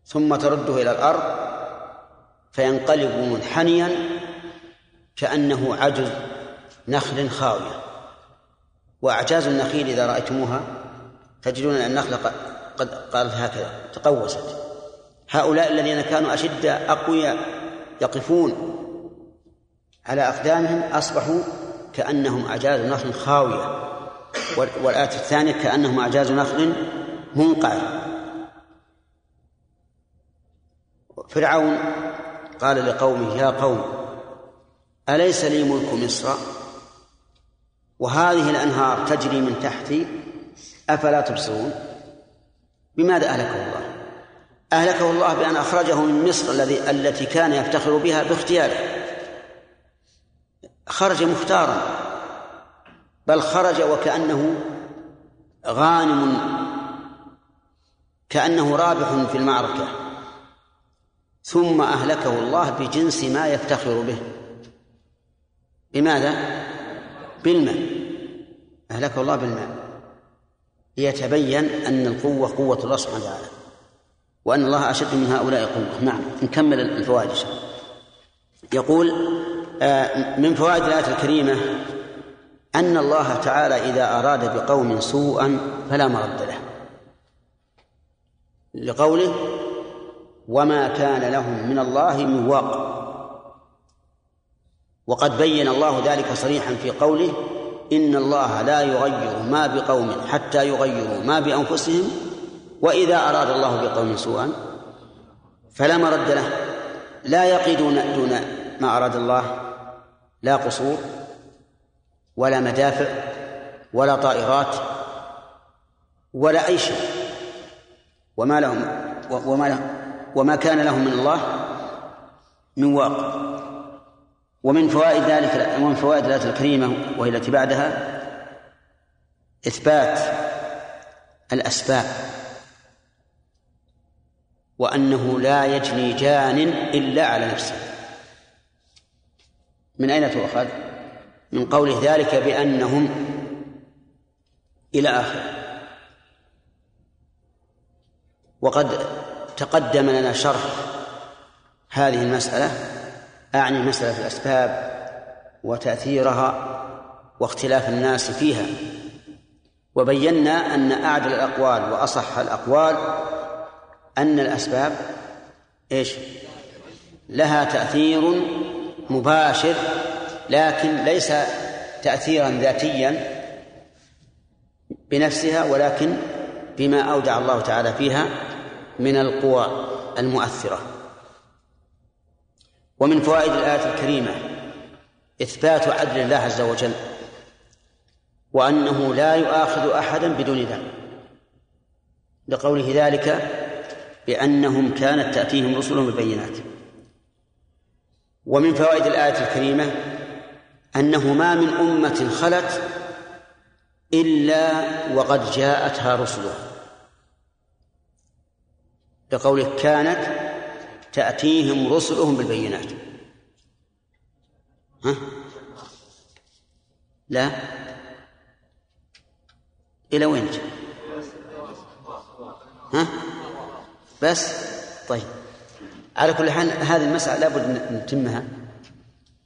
ثم ترده إلى الأرض فينقلب منحنيا كأنه عجز نخل خاوية. وأعجاز النخيل إذا رأيتموها تجدون أن النخلة قد قالت هكذا تقوست. هؤلاء الذين كانوا أشد أقوياء يقفون على أقدامهم أصبحوا كأنهم أعجاز نخل خاوية والآية الثانية كأنهم أعجاز نخل منقعر فرعون قال لقومه يا قوم أليس لي ملك مصر؟ وهذه الأنهار تجري من تحتي أفلا تبصرون؟ بماذا أهلكه الله؟ أهلكه الله بأن أخرجه من مصر الذي التي كان يفتخر بها باختياره. خرج مختارا بل خرج وكأنه غانم كأنه رابح في المعركة. ثم أهلكه الله بجنس ما يفتخر به. بماذا؟ بالماء. أهلكه الله بالماء. ليتبين أن القوة قوة الله سبحانه وتعالى. وأن الله أشد من هؤلاء قوة. نعم نكمل الفوائد يقول آه، من فوائد الآية الكريمة أن الله تعالى إذا أراد بقوم سوءا فلا مرد له. لقوله وما كان لهم من الله من واق. وقد بين الله ذلك صريحا في قوله إن الله لا يغير ما بقوم حتى يغيروا ما بأنفسهم وإذا أراد الله بقوم سوءا فلا مرد له. لا يقي دون دون ما أراد الله لا قصور ولا مدافع ولا طائرات ولا أي شيء. وما لهم وما لهم وما كان لهم من الله من واقع ومن فوائد ذلك ومن فوائد الآية الكريمة وهي التي بعدها إثبات الأسباب وأنه لا يجني جان إلا على نفسه. من أين تؤخذ؟ من قوله ذلك بأنهم إلى آخره. وقد تقدم لنا شرح هذه المسألة أعني مسألة الأسباب وتأثيرها واختلاف الناس فيها. وبينا أن أعدل الأقوال وأصح الأقوال أن الأسباب إيش؟ لها تأثير مباشر لكن ليس تأثيرا ذاتيا بنفسها ولكن بما أودع الله تعالى فيها من القوى المؤثرة. ومن فوائد الآية الكريمة إثبات عدل الله عز وجل وأنه لا يؤاخذ أحدا بدون ذنب. لقوله ذلك بأنهم كانت تأتيهم رسلهم بالبينات. ومن فوائد الآية الكريمة أنه ما من أمة خلت إلا وقد جاءتها رسلها. لقوله كانت تأتيهم رسلهم بالبينات. ها؟ لا. إلى وين؟ ها؟ بس. طيب. على كل حال هذه المسألة لابد أن نتمها.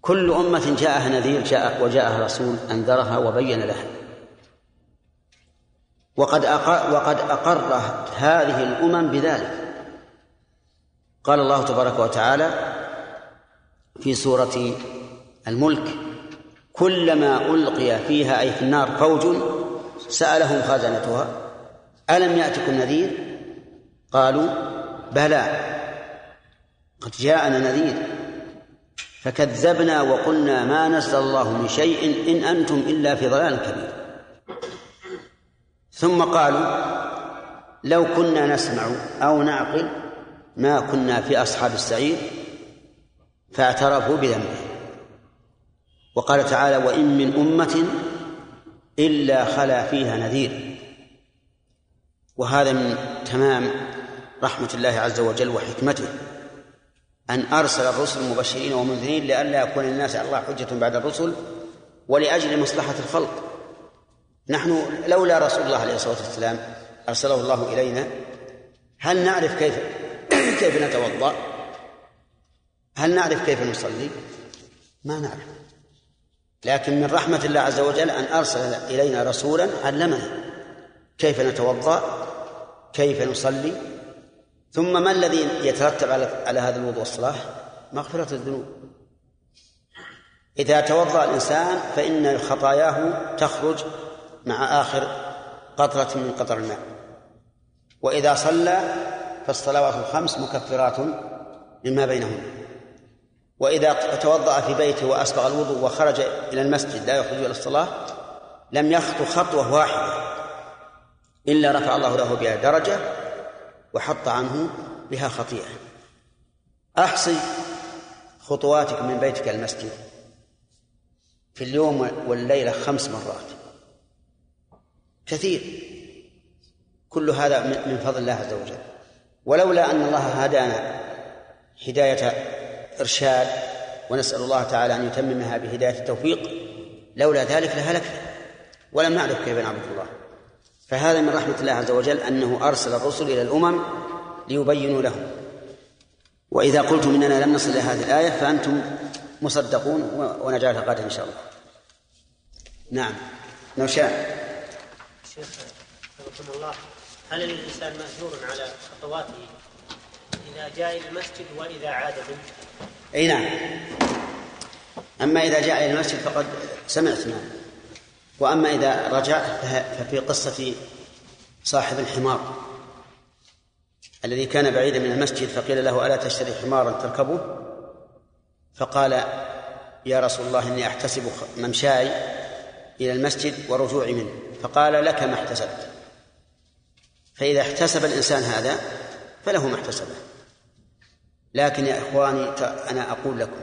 كل أمة جاءها نذير جاء وجاءها رسول أنذرها وبين لها. وقد أقر وقد أقرت هذه الأمم بذلك. قال الله تبارك وتعالى في سورة الملك كلما ألقي فيها أي في النار فوج سألهم خزنتها ألم يأتكم نذير؟ قالوا بلى قد جاءنا نذير فكذبنا وقلنا ما نزل الله من شيء إن أنتم إلا في ضلال كبير. ثم قالوا لو كنا نسمع أو نعقل ما كنا في أصحاب السعير فاعترفوا بذنبهم وقال تعالى وإن من أمة إلا خلا فيها نذير. وهذا من تمام رحمة الله عز وجل وحكمته أن أرسل الرسل مبشرين ومنذرين لئلا يكون للناس على الله حجة بعد الرسل ولأجل مصلحة الخلق. نحن لولا رسول الله عليه الصلاة والسلام أرسله الله إلينا. هل نعرف كيف كيف نتوضأ؟ هل نعرف كيف نصلي؟ ما نعرف لكن من رحمة الله عز وجل أن أرسل إلينا رسولا علمنا كيف نتوضأ كيف نصلي ثم ما الذي يترتب على على هذا الوضوء والصلاة؟ مغفرة الذنوب إذا توضأ الإنسان فإن خطاياه تخرج مع آخر قطرة من قطر الماء وإذا صلى فالصلوات الخمس مكفرات مما بينهن. وإذا توضأ في بيته وأسبغ الوضوء وخرج إلى المسجد لا يخرج إلى الصلاة لم يخطو خطوة واحدة إلا رفع الله له بها درجة وحط عنه بها خطيئة. أحصي خطواتك من بيتك إلى المسجد في اليوم والليلة خمس مرات. كثير. كل هذا من فضل الله عز وجل. ولولا أن الله هدانا هداية إرشاد ونسأل الله تعالى أن يتممها بهداية التوفيق لولا ذلك لهلكنا ولم نعرف كيف نعبد الله. فهذا من رحمة الله عز وجل أنه أرسل الرسل إلى الأمم ليبينوا لهم وإذا قلتم إننا لم نصل إلى هذه الآية فأنتم مصدقون ونجعلها غدا إن شاء الله. نعم. نوشان. شيخ الله. هل الإنسان مأجور على خطواته إذا جاء إلى المسجد وإذا عاد منه؟ أي نعم. أما إذا جاء إلى المسجد فقد سمعت نعم. وأما إذا رجع ففي قصة صاحب الحمار الذي كان بعيدا من المسجد فقيل له ألا تشتري حمارا تركبه؟ فقال يا رسول الله إني أحتسب ممشاي إلى المسجد ورجوعي منه. فقال لك ما احتسبت. فإذا احتسب الإنسان هذا فله ما احتسبه. لكن يا إخواني أنا أقول لكم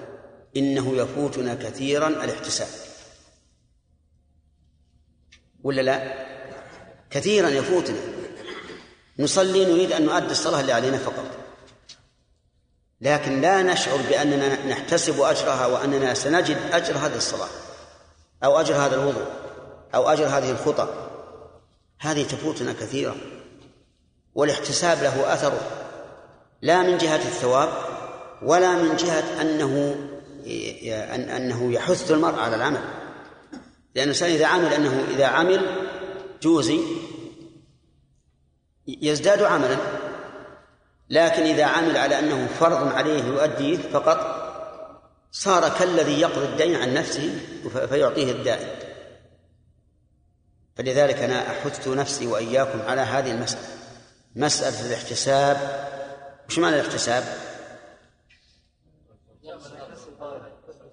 إنه يفوتنا كثيرا الاحتساب. ولا لا؟ كثيرا يفوتنا. نصلي نريد أن نؤدي الصلاة اللي علينا فقط. لكن لا نشعر بأننا نحتسب أجرها وأننا سنجد أجر هذه الصلاة أو أجر هذا الوضوء أو أجر هذه الخطى. هذه تفوتنا كثيرا. والاحتساب له أثره لا من جهة الثواب ولا من جهة أنه أنه يحث المرء على العمل. لأن الإنسان إذا عمل أنه إذا عمل جوزي يزداد عملا لكن إذا عمل على أنه فرض عليه يؤديه فقط صار كالذي يقضي الدين عن نفسه فيعطيه الدائن. فلذلك أنا أحث نفسي وإياكم على هذه المسألة. مسألة الاحتساب. وش معنى الاحتساب؟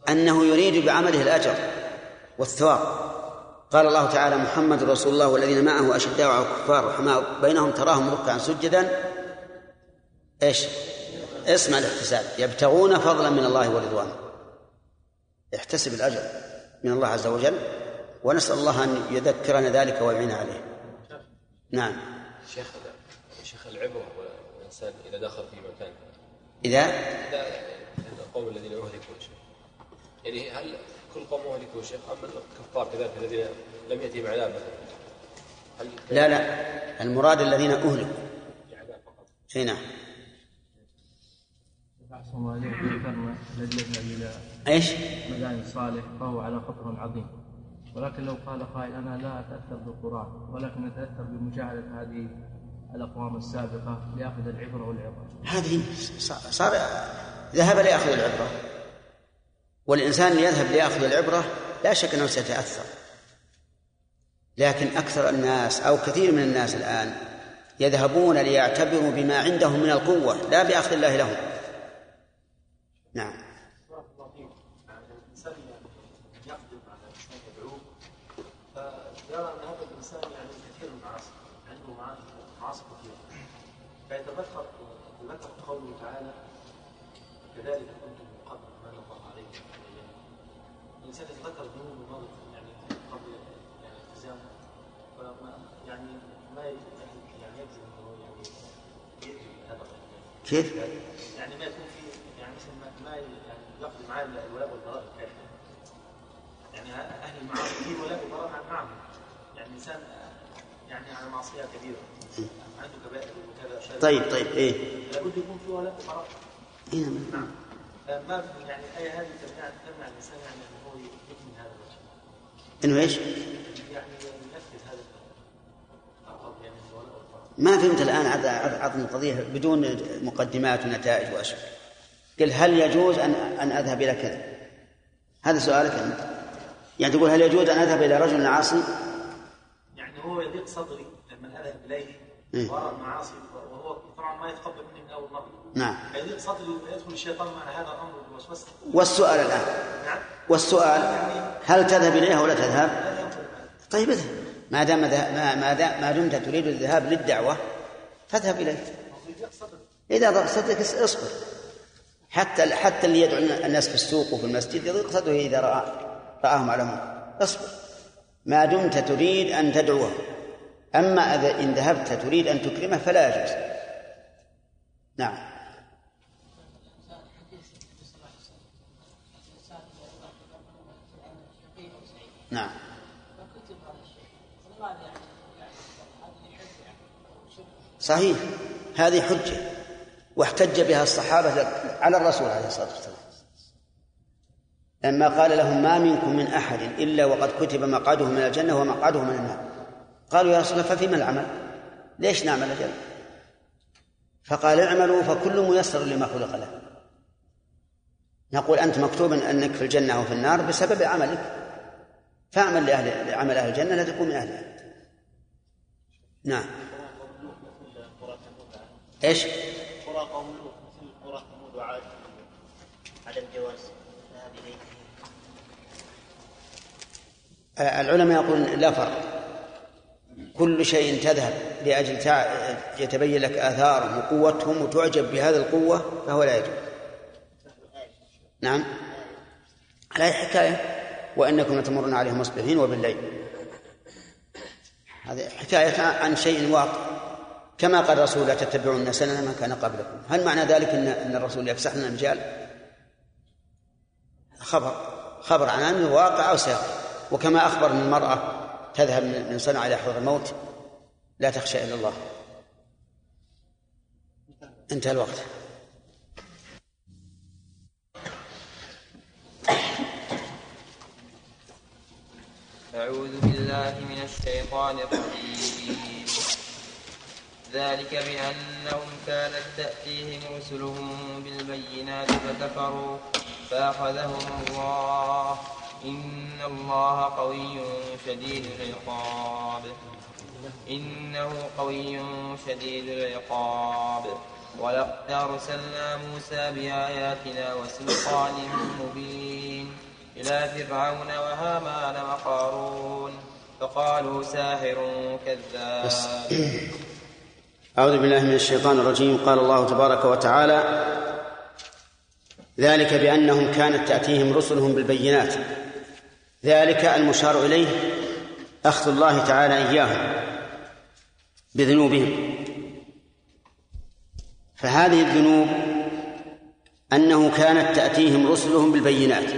أنه يريد بعمله الأجر والثواب. قال الله تعالى محمد رسول الله والذين معه أشداء على الكفار رحماء بينهم تراهم ركعا سجدا. إيش؟ اسمع الاحتساب. يبتغون فضلا من الله ورضوانه. يحتسب الأجر من الله عز وجل ونسأل الله أن يذكرنا ذلك ويعين عليه. نعم. شيخ العبرة الإنسان إذا دخل في مكان. إذا؟ إذا القوم الذين أهلكوا شيخ. يعني هل كل قوم أهلكوا شيخ؟ أم الكفار كذلك الذين لم يأتيهم عذاب مثلا؟ هل لا لا. المراد الذين أهلكوا. إي نعم. إيش؟ مدائن صالح فهو على خطر عظيم. ولكن لو قال قائل أنا لا أتأثر بالقرآن ولكن أتأثر بمشاهده هذه الأقوام السابقة لاخذ العبرة والعبرة. هذه صار ذهب ليأخذ العبرة. والإنسان يذهب ليأخذ العبرة لا شك أنه سيتأثر. لكن أكثر الناس أو كثير من الناس الآن يذهبون ليعتبروا بما عندهم من القوة لا بأخذ الله لهم. نعم. كيف؟ يعني ما يكون في يعني مثل ما ما يعني يقضي معاه الولاء والبراء الكافي. يعني أهل المعاصي في ولاء وبراء مع- معهم يعني الانسان يعني على معصية كبيرة. عنده كبائر وكذا طيب طيب إيه؟ لابد يكون في ولاء وبراء. إيه. نعم. نعم ما يعني الايه هذه تمنع تمنع الإنسان يعني ان هو يكمل هذا الوجه. إنه إيش؟ ما فهمت الآن عط- عط- عطني القضية بدون مقدمات ونتائج وأشياء. قل هل يجوز أن أن أذهب إلى كذا؟ هذا سؤالك أنت. يعني تقول هل يجوز أن أذهب إلى رجل عاصي؟ يعني هو يضيق صدري لما اذهب إليه. إيه. وراء المعاصي وهو طبعا ما يتقبل مني من أول مرة. نعم. يضيق صدري ويدخل الشيطان مع هذا الأمر. بالوسوسه والسؤال الآن. نعم. والسؤال هل تذهب إليها ولا تذهب؟ طيب اذهب. ما دام ما ما دام ما دمت تريد الذهاب للدعوة فاذهب إليه. إذا ضاق صدرك اصبر. حتى حتى اللي يدعو الناس في السوق وفي المسجد يضيق صدره إذا رأى رآهم على منكر. اصبر. ما دمت تريد أن تدعوه أما إذا إن ذهبت تريد أن تكرمه فلا يجوز. نعم. نعم. صحيح هذه حجة واحتج بها الصحابة على الرسول عليه الصلاة والسلام. لما قال لهم ما منكم من أحد إلا وقد كتب مقعده من الجنة ومقعده من النار. قالوا يا رسول الله ففيما العمل؟ ليش نعمل أجل فقال اعملوا فكل ميسر لما خلق له نقول أنت مكتوب أنك في الجنة أو في النار بسبب عملك. فاعمل لأهل لعمل أهل الجنة لا تكون من أهلها نعم. إيش؟ قرى قوم لوط مثل قرى ثمود وعاد على الجواز الذهاب اليه العلماء يقولون لا فرق. كل شيء تذهب لأجل يتبين لك آثارهم وقوتهم وتعجب بهذه القوة فهو لا يجوز. نعم. على حكاية؟ وإنكم لتمرون عليهم مصبحين وبالليل. هذه حكاية عن شيء واقع. كما قال الرسول لا تتبعون سنن من كان قبلكم. هل معنى ذلك ان إن الرسول يفسح لنا المجال خبر. خبر عن أمر واقع أو سيقع وكما أخبر ان المراه تذهب من من صنع إلى حضر الموت لا تخشى إلا الله. انتهى الوقت. أعوذ بالله من الشيطان الرجيم. ذلك بأنهم كانت تأتيهم رسلهم بالبينات فكفروا فأخذهم الله. إن الله قوي شديد العقاب. إنه قوي شديد العقاب. ولقد أرسلنا موسى بآياتنا وسلطان مبين إلى فرعون وهامان وقارون فقالوا ساحر كذاب. أعوذ بالله من الشيطان الرجيم. قال الله تبارك وتعالى ذلك بأنهم كانت تأتيهم رسلهم بالبينات. ذلك المشار إليه أخذ الله تعالى إياهم بذنوبهم. فهذه الذنوب أنه كانت تأتيهم رسلهم بالبينات.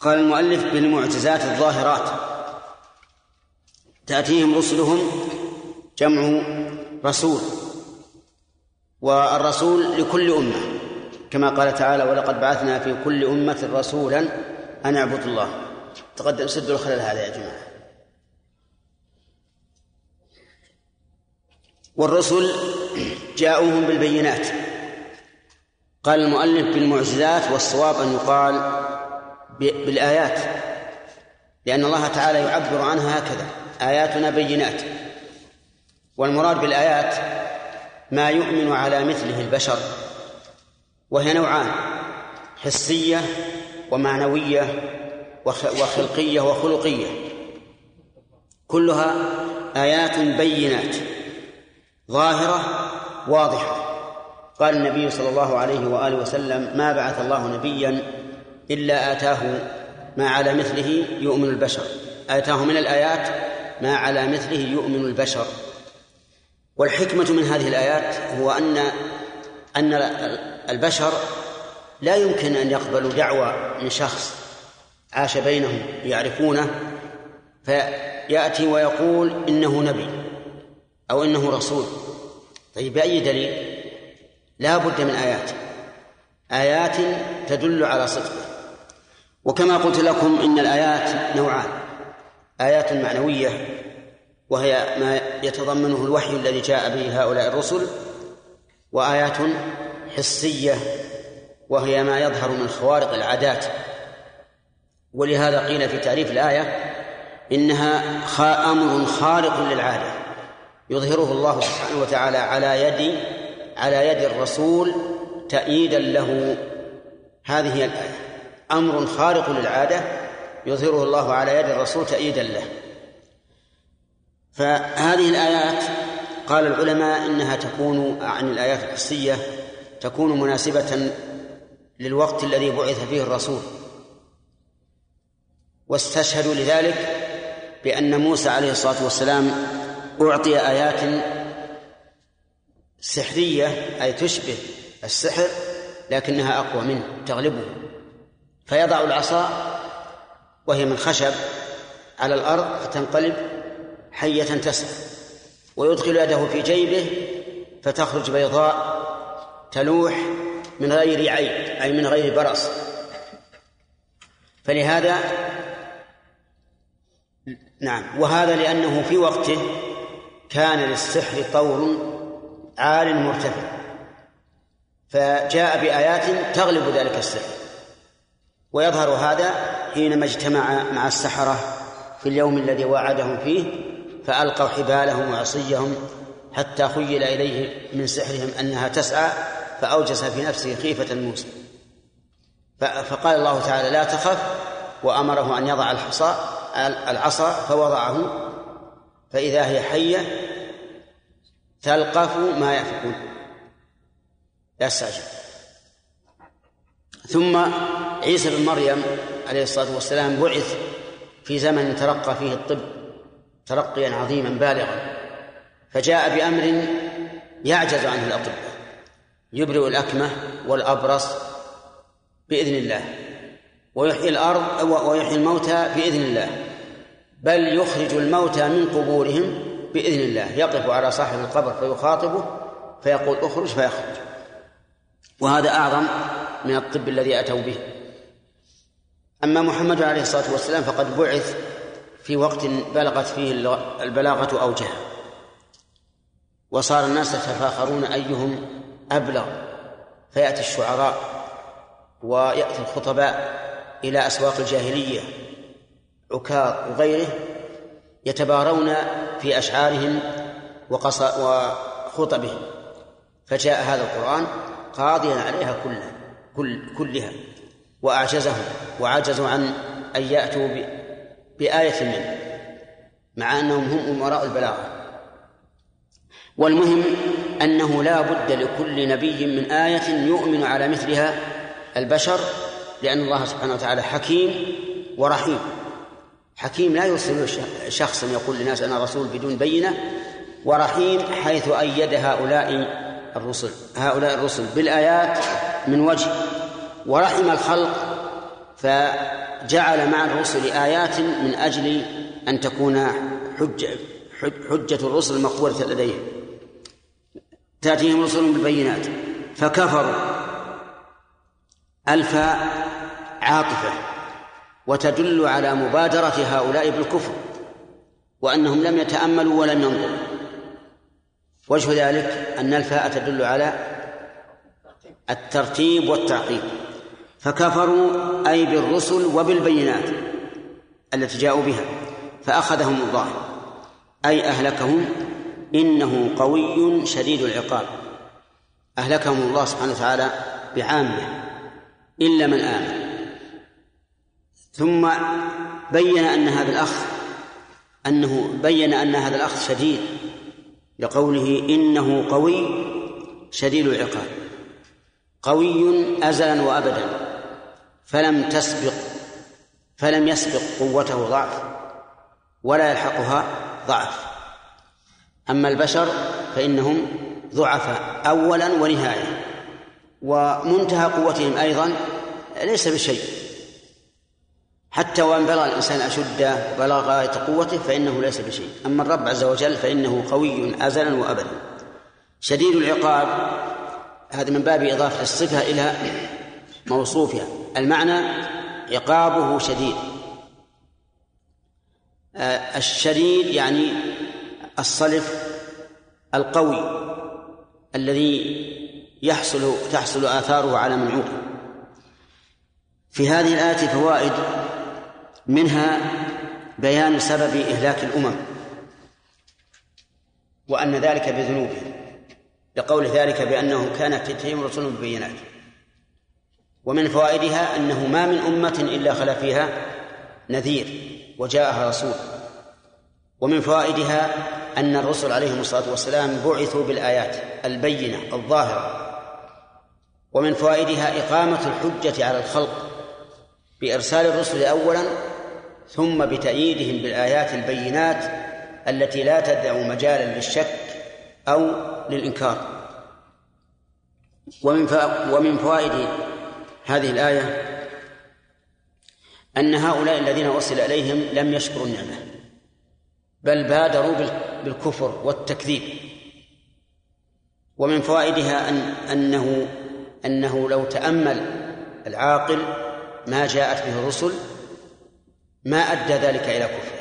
قال المؤلف بالمعجزات الظاهرات تأتيهم رسلهم جمع رسول. والرسول لكل أمة كما قال تعالى ولقد بعثنا في كل أمة رسولا أن اعبدوا الله. تقدم سدوا الخلل هذا يا جماعة. والرسل جاءوهم بالبينات. قال المؤلف بالمعجزات والصواب أن يقال بالآيات لأن الله تعالى يعبر عنها هكذا آياتنا بينات. والمراد بالآيات ما يؤمن على مثله البشر وهي نوعان حسية ومعنوية وخلقية وخلقية. كلها آيات بينات ظاهرة واضحة. قال النبي صلى الله عليه وآله وسلم ما بعث الله نبيا إلا آتاه ما على مثله يؤمن البشر. آتاه من الآيات ما على مثله يؤمن البشر. والحكمة من هذه الآيات هو أن أن البشر لا يمكن أن يقبلوا دعوة من شخص عاش بينهم يعرفونه فيأتي ويقول إنه نبي أو إنه رسول. طيب بأي دليل؟ لا بد من آيات. آيات تدل على صدقه وكما قلت لكم إن الآيات نوعان آيات معنوية وهي ما يتضمنه الوحي الذي جاء به هؤلاء الرسل وآيات حسية وهي ما يظهر من خوارق العادات. ولهذا قيل في تعريف الآية إنها أمر خارق للعادة يظهره الله سبحانه وتعالى على يد على يد الرسول تأييدا له. هذه هي الآية. أمر خارق للعادة يظهره الله على يد الرسول تأييدا له. فهذه الآيات قال العلماء إنها تكون عن الآيات الحسية تكون مناسبة للوقت الذي بعث فيه الرسول. واستشهدوا لذلك بأن موسى عليه الصلاة والسلام أعطي آيات سحرية أي تشبه السحر لكنها أقوى منه تغلبه. فيضع العصا وهي من خشب على الأرض فتنقلب حية تسعى ويدخل يده في جيبه فتخرج بيضاء تلوح من غير عيب أي من غير برص. فلهذا نعم وهذا لأنه في وقته كان للسحر طور عال مرتفع فجاء بآيات تغلب ذلك السحر. ويظهر هذا حينما اجتمع مع السحرة في اليوم الذي وعدهم فيه فألقوا حبالهم وعصيهم حتى خيل إليه من سحرهم أنها تسعى فأوجس في نفسه خيفة موسى. فقال الله تعالى لا تخف وأمره أن يضع الحصى العصا فوضعه فإذا هي حية تلقف ما يأفكون يستعجل. ثم عيسى بن مريم عليه الصلاة والسلام بعث في زمن ترقى فيه الطب ترقيا عظيما بالغا فجاء بأمر يعجز عنه الأطباء يبرئ الأكمة والأبرص بإذن الله ويحيي الأرض ويحيي الموتى بإذن الله بل يخرج الموتى من قبورهم بإذن الله يقف على صاحب القبر فيخاطبه فيقول اخرج فيخرج. وهذا أعظم من الطب الذي أتوا به. أما محمد عليه الصلاة والسلام فقد بعث في وقت بلغت فيه البلاغة أوجه. وصار الناس يتفاخرون أيهم أبلغ. فيأتي الشعراء ويأتي الخطباء إلى أسواق الجاهلية. عكاظ وغيره يتبارون في أشعارهم وخطبهم. فجاء هذا القرآن قاضيا عليها كلها كل كلها. وأعجزهم وعجزوا عن أن يأتوا بآية منه مع أنهم هم أمراء البلاغة. والمهم أنه لا بد لكل نبي من آية يؤمن على مثلها البشر لأن الله سبحانه وتعالى حكيم ورحيم. حكيم لا يرسل شخصا يقول للناس أنا رسول بدون بينة ورحيم حيث أيد هؤلاء الرسل. هؤلاء الرسل بالآيات من وجه ورحم الخلق فجعل مع الرسل آيات من أجل أن تكون حجة حجة الرسل مقبولة لديهم. تأتيهم رسل بالبينات. فكفروا. الفاء عاطفة. وتدل على مبادرة هؤلاء بالكفر. وأنهم لم يتأملوا ولم ينظروا. وجه ذلك أن الفاء تدل على الترتيب والتعقيب فكفروا أي بالرسل وبالبينات التي جاءوا بها فأخذهم الله أي أهلكهم إنه قوي شديد العقاب. أهلكهم الله سبحانه وتعالى بعامة إلا من آمن. ثم بين أن هذا الأخ أنه بين أن هذا الأخ شديد لقوله إنه قوي شديد العقاب قوي أزلا وأبدا. فلم تسبق فلم يسبق قوته ضعف ولا يلحقها ضعف. أما البشر فإنهم ضعفاء أولا ونهاية ومنتهى قوتهم أيضا ليس بشيء. حتى وإن بلغ الإنسان أشده بلغ غاية قوته فإنه ليس بشيء. أما الرب عز وجل فإنه قوي ازلا وابدا. شديد العقاب هذا من باب إضافة الصفة إلى موصوفها. المعنى عقابه شديد. آه، الشديد يعني الصلف القوي الذي يحصل تحصل آثاره على من عوقب في هذه الآية فوائد منها بيان سبب إهلاك الأمم وأن ذلك بذنوبهم لقول ذلك بأنه كانت تتهم رسلهم ببينات ومن فوائدها أنه ما من أمة إلا خلا فيها نذير وجاءها رسول. ومن فوائدها أن الرسل عليهم الصلاة والسلام بعثوا بالآيات البينة الظاهرة. ومن فوائدها إقامة الحجة على الخلق بإرسال الرسل أولا ثم بتأييدهم بالآيات البينات التي لا تدع مجالا للشك أو للإنكار. ومن ومن فوائد هذه الآية أن هؤلاء الذين أرسل إليهم لم يشكروا النعمة بل بادروا بالكفر والتكذيب. ومن فوائدها أن أنه أنه لو تأمل العاقل ما جاءت به الرسل ما أدى ذلك إلى كفره.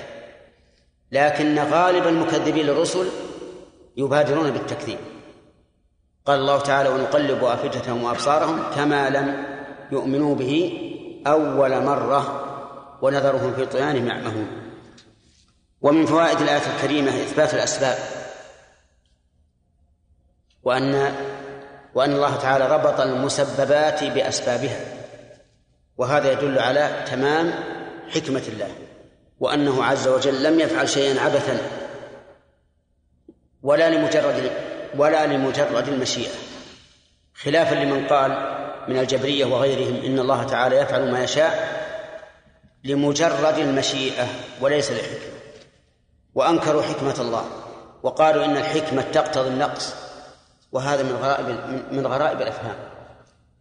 لكن غالب المكذبين للرسل يبادرون بالتكذيب. قال الله تعالى ونقلب أفئدتهم وأبصارهم كما لم يؤمنوا به أول مرة ونذرهم في طغيانهم يعمهون. ومن فوائد الآية الكريمة إثبات الأسباب. وأن وأن الله تعالى ربط المسببات بأسبابها. وهذا يدل على تمام حكمة الله. وأنه عز وجل لم يفعل شيئا عبثا. ولا لمجرد ولا لمجرد المشيئة. خلافا لمن قال من الجبرية وغيرهم إن الله تعالى يفعل ما يشاء لمجرد المشيئة وليس للحكمة وأنكروا حكمة الله وقالوا إن الحكمة تقتضي النقص. وهذا من غرائب من غرائب الأفهام.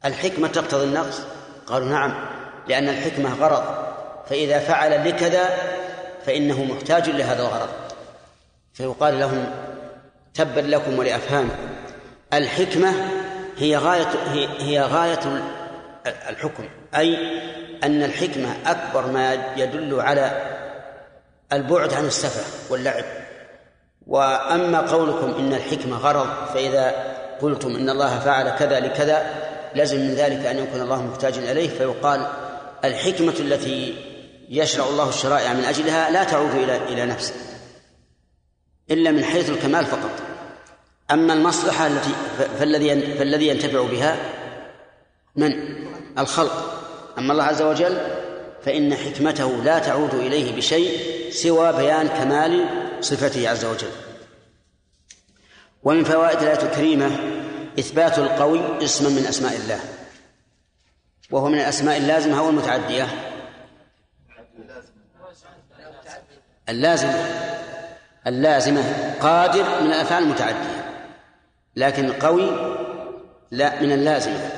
الحكمة تقتضي النقص؟ قالوا نعم لأن الحكمة غرض. فإذا فعل لكذا فإنه محتاج لهذا الغرض. فيقال لهم تبا لكم ولأفهامكم. الحكمة هي غايه هي, غاية الحكم أي أن الحكمة أكبر ما يدل على البعد عن السفه واللعب. وأما قولكم إن الحكمة غرض فإذا قلتم إن الله فعل كذا لكذا لازم من ذلك أن يكون الله محتاجا إليه فيقال الحكمة التي يشرع الله الشرائع من أجلها لا تعود إلى إلى نفسه إلا من حيث الكمال فقط. أما المصلحة التي فالذي فالذي ينتفع بها من؟ الخلق. أما الله عز وجل فإن حكمته لا تعود إليه بشيء سوى بيان كمال صفته عز وجل. ومن فوائد الآية الكريمة إثبات القوي اسما من أسماء الله. وهو من الأسماء اللازمة أو المتعدية اللازمة اللازمة قادر من الأفعال المتعدية. لكن قوي لا من اللازمة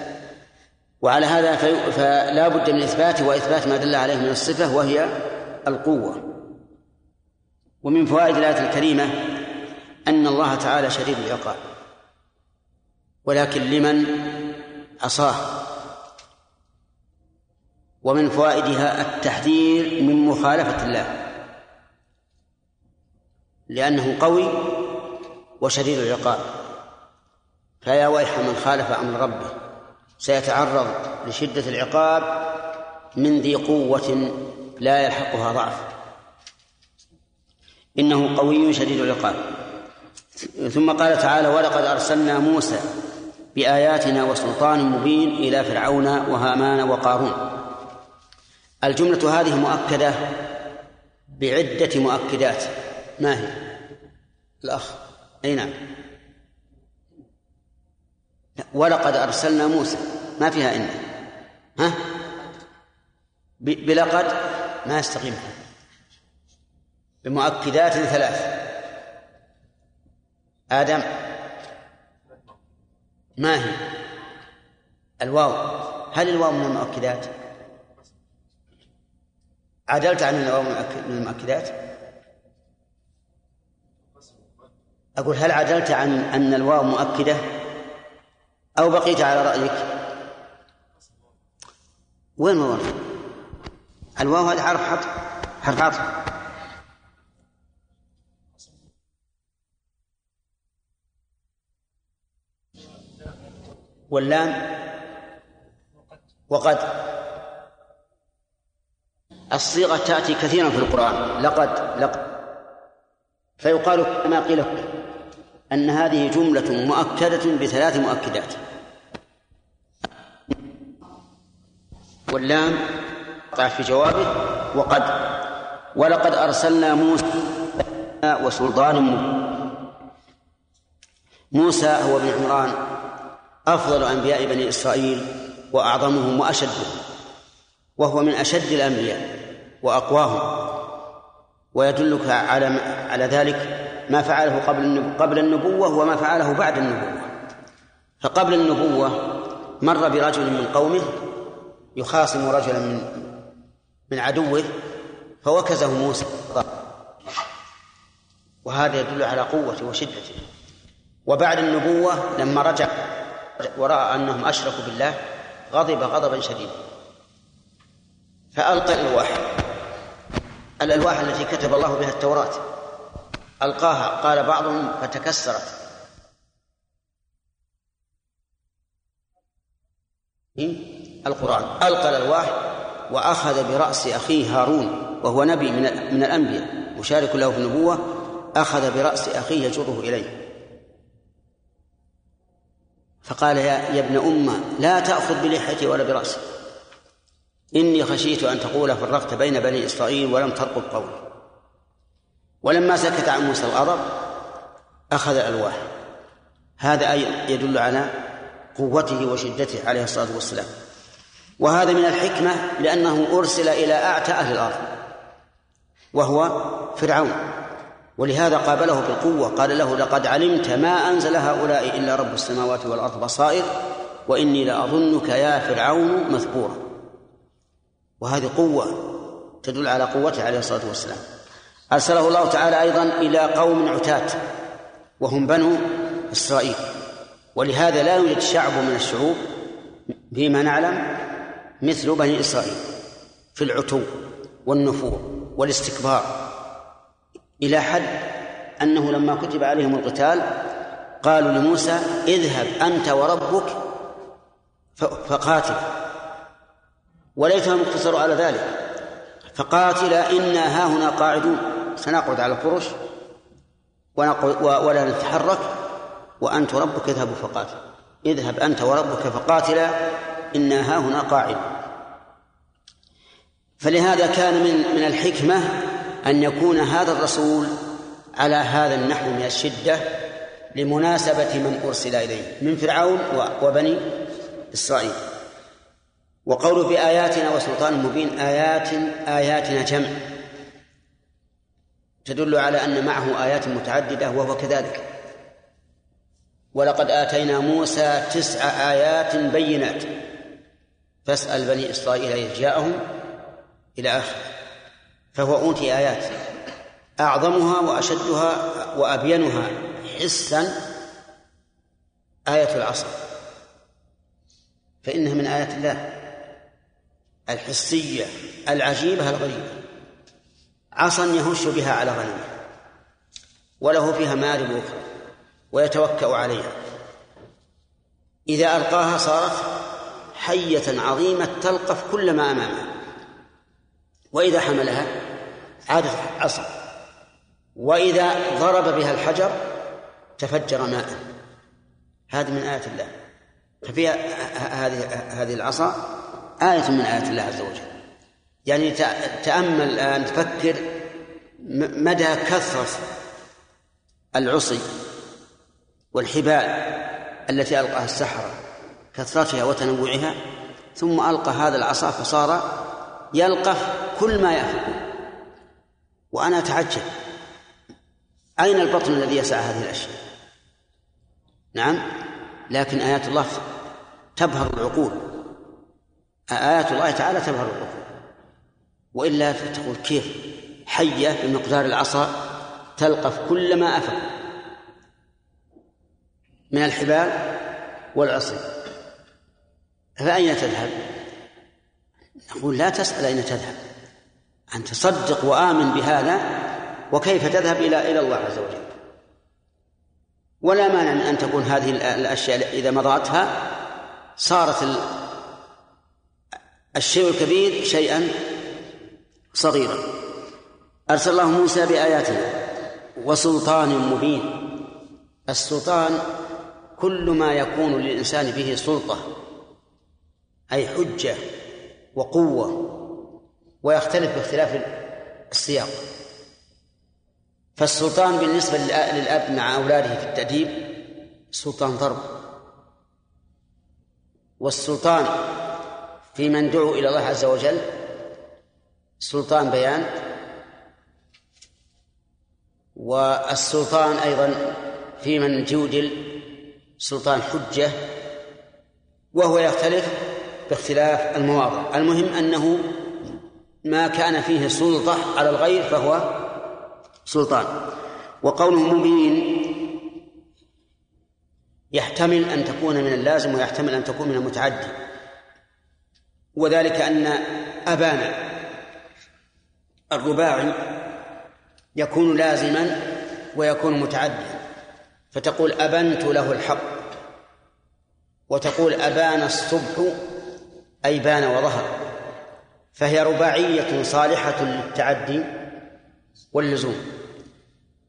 وعلى هذا فلا بد من إثباته وإثبات ما دل عليه من الصفة وهي القوة. ومن فوائد الآية الكريمة أن الله تعالى شديد العقاب. ولكن لمن عصاه. ومن فوائدها التحذير من مخالفة الله. لأنه قوي وشديد العقاب. فيا ويح من خالف أمر ربه. سيتعرض لشدة العقاب من ذي قوة لا يلحقها ضعف. إنه قوي شديد العقاب. ثم قال تعالى ولقد أرسلنا موسى بآياتنا وسلطان مبين إلى فرعون وهامان وقارون. الجملة هذه مؤكدة بعدة مؤكدات. ما هي؟ الأخ. أي نعم. ولقد أرسلنا موسى. ما فيها إن ها؟ بلقد ما يستقيم. بمؤكدات ثلاث. آدم. ما هي؟ الواو. هل الواو من المؤكدات؟ عدلت عن الواو من المؤكدات؟ أقول هل عدلت عن أن الواو مؤكدة؟ أو بقيت على رأيك؟ وين الواو الواو هذا حرف حط حرف عطف واللام؟ وقد. الصيغة تأتي كثيرا في القرآن. لقد لقد فيقال كما قيل أن هذه جملة مؤكدة بثلاث مؤكدات. واللام في جوابه وقد ولقد أرسلنا موسى وسلطان مبين. موسى هو ابن عمران أفضل أنبياء بني إسرائيل وأعظمهم وأشدهم وهو من أشد الأنبياء وأقواهم ويدلك على على ذلك ما فعله قبل قبل النبوة وما فعله بعد النبوة. فقبل النبوة مر برجل من قومه يخاصم رجلا من من عدوه فوكزه موسى. وهذا يدل على قوته وشدته. وبعد النبوة لما رجع ورأى أنهم أشركوا بالله غضب غضبا شديدا. فألقى الألواح. الألواح التي كتب الله بها التوراة. ألقاها قال بعضهم فتكسرت. القرآن. ألقى الألواح وأخذ برأس أخيه هارون وهو نبي من من الأنبياء. مشارك له في النبوة. أخذ برأس أخيه يجره إليه. فقال يا, يا ابن أمة لا تأخذ بلحيتي ولا برأسي. إني خشيت أن تقول فرقت بين بني إسرائيل ولم ترقب قولي ولما سكت عن موسى الغضب أخذ الألواح هذا يدل على قوته وشدته عليه الصلاة والسلام. وهذا من الحكمة لأنه أرسل إلى أعتى أهل الأرض وهو فرعون. ولهذا قابله بالقوة قال له لقد علمت ما أنزل هؤلاء إلا رب السماوات والأرض بصائر وإني لأظنك يا فرعون مثبورا. وهذه قوة تدل على قوته عليه الصلاة والسلام. أرسله الله تعالى أيضا إلى قوم عتاة وهم بنو إسرائيل. ولهذا لا يوجد شعب من الشعوب فيما نعلم مثل بني إسرائيل في العتو والنفور والاستكبار إلى حد أنه لما كتب عليهم القتال قالوا لموسى اذهب أنت وربك فقاتل. وليتهم اقتصروا على ذلك. فقاتلا إنا ها هنا قاعدون. سنقعد على الفرش ولا نتحرك وأنت ربك اذهبوا فقاتل. اذهب أنت وربك فقاتلا. إنا ها هنا قاعد فلهذا كان من من الحكمة أن يكون هذا الرسول على هذا النحو من الشدة لمناسبة من أرسل إليه من فرعون وبني إسرائيل. وقوله بآياتنا وسلطان مبين آيات آياتنا جمع. تدل على أن معه آيات متعددة وهو كذلك. ولقد آتينا موسى تسع آيات بينات. فاسأل بني إسرائيل إذ جاءهم إلى آخره فهو أوتي آيات. أعظمها وأشدها وأبينها حسا آية العصر. فإنها من آيات الله. الحسية العجيبة الغريبة. عصا يهش بها على غنمه. وله فيها مآرب أخرى ويتوكأ عليها. إذا ألقاها صارت حية عظيمة تلقف كل ما أمامها وإذا حملها عادت عصا. وإذا ضرب بها الحجر تفجر ماء. هذه من آيات الله. ففيها هذه هذه العصا آية من آيات الله عز وجل. يعني تأمل الآن تفكر مدى كثرة العصي والحبال التي ألقاها السحرة. كثرتها وتنوعها ثم ألقى هذا العصا فصار يلقف كل ما يأفكون وأنا أتعجب. أين البطن الذي يسعى هذه الأشياء؟ نعم لكن آيات الله تبهر العقول. آيات الله تعالى تبهر العقول. وإلا تقول كيف؟ حية بمقدار العصا تلقف كل ما أفق من الحبال والعصي. فأين تذهب؟ نقول لا تسأل أين تذهب. أن تصدق وآمن بهذا وكيف تذهب إلى إلى الله عز وجل. ولا مانع أن تكون هذه الأشياء إذا مضاتها صارت الشيء الكبير شيئا صغيرا. أرسل الله موسى بآياتنا وسلطان مبين. السلطان كل ما يكون للإنسان به سلطة. أي حجة وقوة ويختلف باختلاف السياق. فالسلطان بالنسبة للأب مع أولاده في التأديب سلطان ضرب. والسلطان في من دعوا إلى الله عز وجل سلطان بيان. والسلطان أيضا في من جودل سلطان حجة وهو يختلف باختلاف المواضع. المهم أنه ما كان فيه سلطة على الغير فهو سلطان. وقوله مبين يحتمل أن تكون من اللازم ويحتمل أن تكون من المتعدي. وذلك أن أبان الرباعي يكون لازما ويكون متعديا. فتقول أبنت له الحق. وتقول أبان الصبح أي بان وظهر فهي رباعية صالحة للتعدي واللزوم.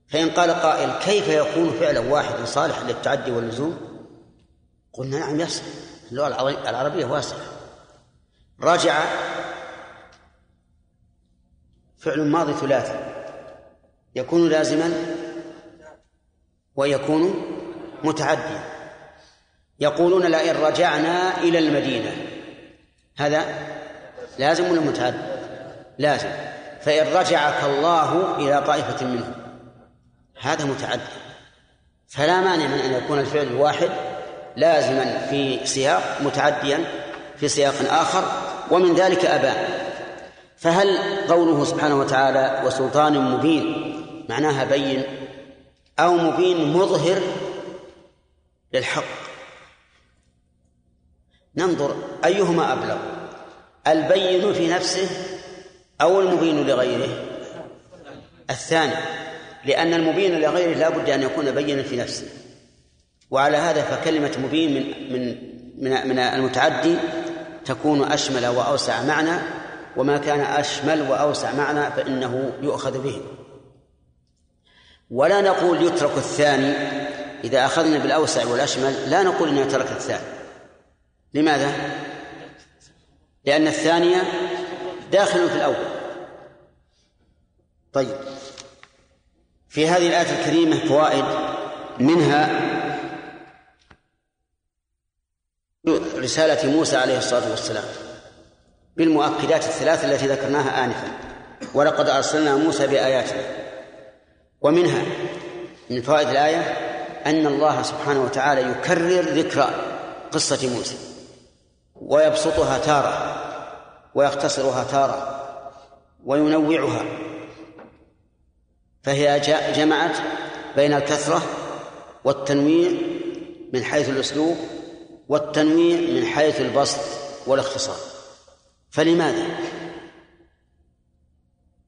فإن قال قائل كيف يكون فعلا واحد صالح للتعدي واللزوم؟ قلنا نعم يصح. اللغة العربية واسعة. رجع فعل ماضي ثلاثي يكون لازما ويكون متعديا. يقولون لئن رجعنا إلى المدينة. هذا لازم ولا متعدي لازم. فإن رجعك الله إلى طائفة منهم. هذا متعدي فلا مانع من أن يكون الفعل الواحد لازما في سياق متعديا في سياق آخر ومن ذلك أبان فهل قوله سبحانه وتعالى وسلطان مبين معناها بين أو مبين مظهر للحق؟ ننظر أيهما أبلغ. البين في نفسه أو المبين لغيره؟ الثاني لأن المبين لغيره لا بد أن يكون بينا في نفسه. وعلى هذا فكلمة مبين من من من, من المتعدي تكون أشمل وأوسع معنى وما كان أشمل وأوسع معنى فإنه يؤخذ به. ولا نقول يترك الثاني إذا أخذنا بالأوسع والأشمل لا نقول إنه ترك الثاني. لماذا؟ لأن الثانية داخل في الأول. طيب. في هذه الآية الكريمة فوائد منها رسالة موسى عليه الصلاة والسلام بالمؤكدات الثلاث التي ذكرناها آنفا. ولقد أرسلنا موسى بآياتنا. ومنها من فوائد الآية أن الله سبحانه وتعالى يكرر ذكر قصة موسى. ويبسطها تارة ويختصرها تارة وينوعها فهي جمعت بين الكثرة والتنويع من حيث الأسلوب والتنويع من حيث البسط والاختصار فلماذا؟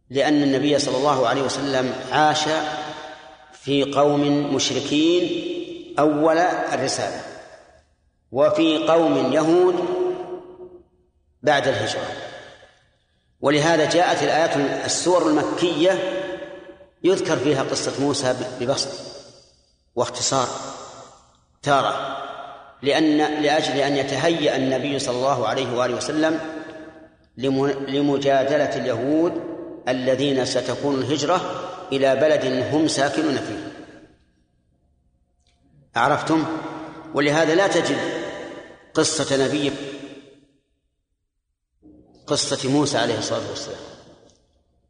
لأن النبي صلى الله عليه وسلم عاش في قوم مشركين أول الرسالة وفي قوم يهود بعد الهجرة. ولهذا جاءت الآيات السور المكية يذكر فيها قصة موسى ببسط واختصار تارة لأن لأجل أن يتهيأ النبي صلى الله عليه وآله وسلم لمجادلة اليهود الذين ستكون الهجرة إلى بلد هم ساكنون فيه. عرفتم؟ ولهذا لا تجد قصة نبي قصة موسى عليه الصلاة والسلام.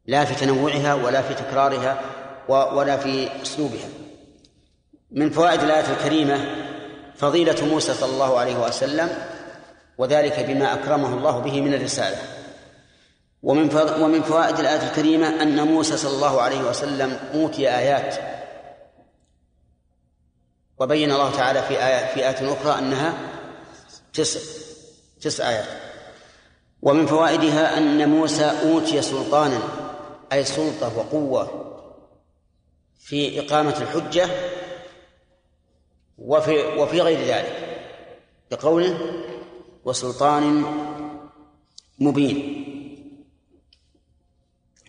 لا في تنوعها ولا في تكرارها ولا في أسلوبها. من فوائد الآية الكريمة فضيلة موسى صلى الله عليه وسلم وذلك بما أكرمه الله به من الرسالة. ومن ومن فوائد الآية الكريمة أن موسى صلى الله عليه وسلم أوتي آيات. وبين الله تعالى في آية في آية أخرى أنها تسع تسع آيات. ومن فوائدها أن موسى أوتي سلطانا أي سلطة وقوة في إقامة الحجة وفي وفي غير ذلك بقوله وسلطان مبين.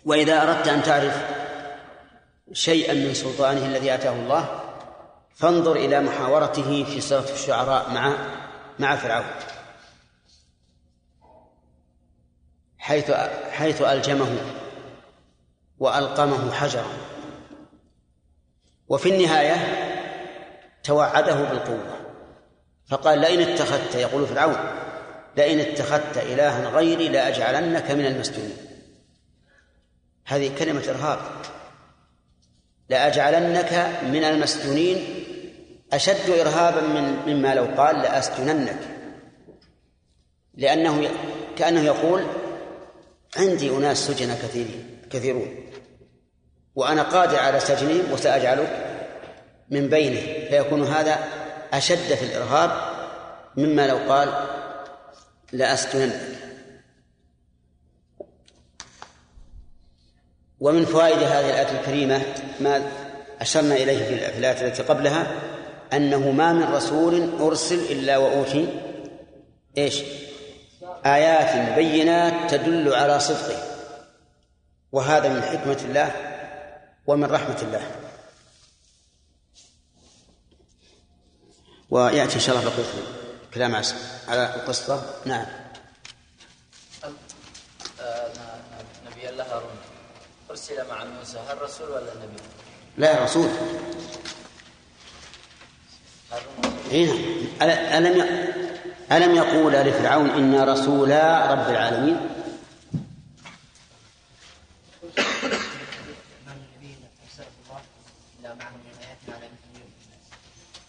وإذا أردت أن تعرف شيئا من سلطانه الذي آتاه الله فانظر إلى محاورته في سورة الشعراء مع مع فرعون. حيث حيث ألجمه وألقمه حجرا وفي النهاية توعده بالقوة. فقال لئن اتخذت يقول فرعون لئن اتخذت إلها غيري لأجعلنك من المسجونين هذه كلمة إرهاب. لأجعلنك من المسجونين أشد إرهابا من مما لو قال لأسجننك. لأنه كأنه يقول عندي أناس سجن كثيرين كثيرون. وأنا قادر على سجنهم وسأجعلك من بينه. فيكون هذا أشد في الإرهاب مما لو قال لأسجننك ومن فوائد هذه الآية الكريمة ما أشرنا إليه في الآية التي قبلها أنه ما من رسول أرسل إلا وأوتي إيش؟ آيات بينات تدل على صدقه وهذا من حكمة الله ومن رحمة الله. ويأتي إن شاء الله بقية كلام على القصة. نعم. نبي الله هارون. أرسل مع موسى هل رسول ولا نبي؟ لا رسول. إيه ألم ألم يقول لفرعون إنا رسولا رب العالمين؟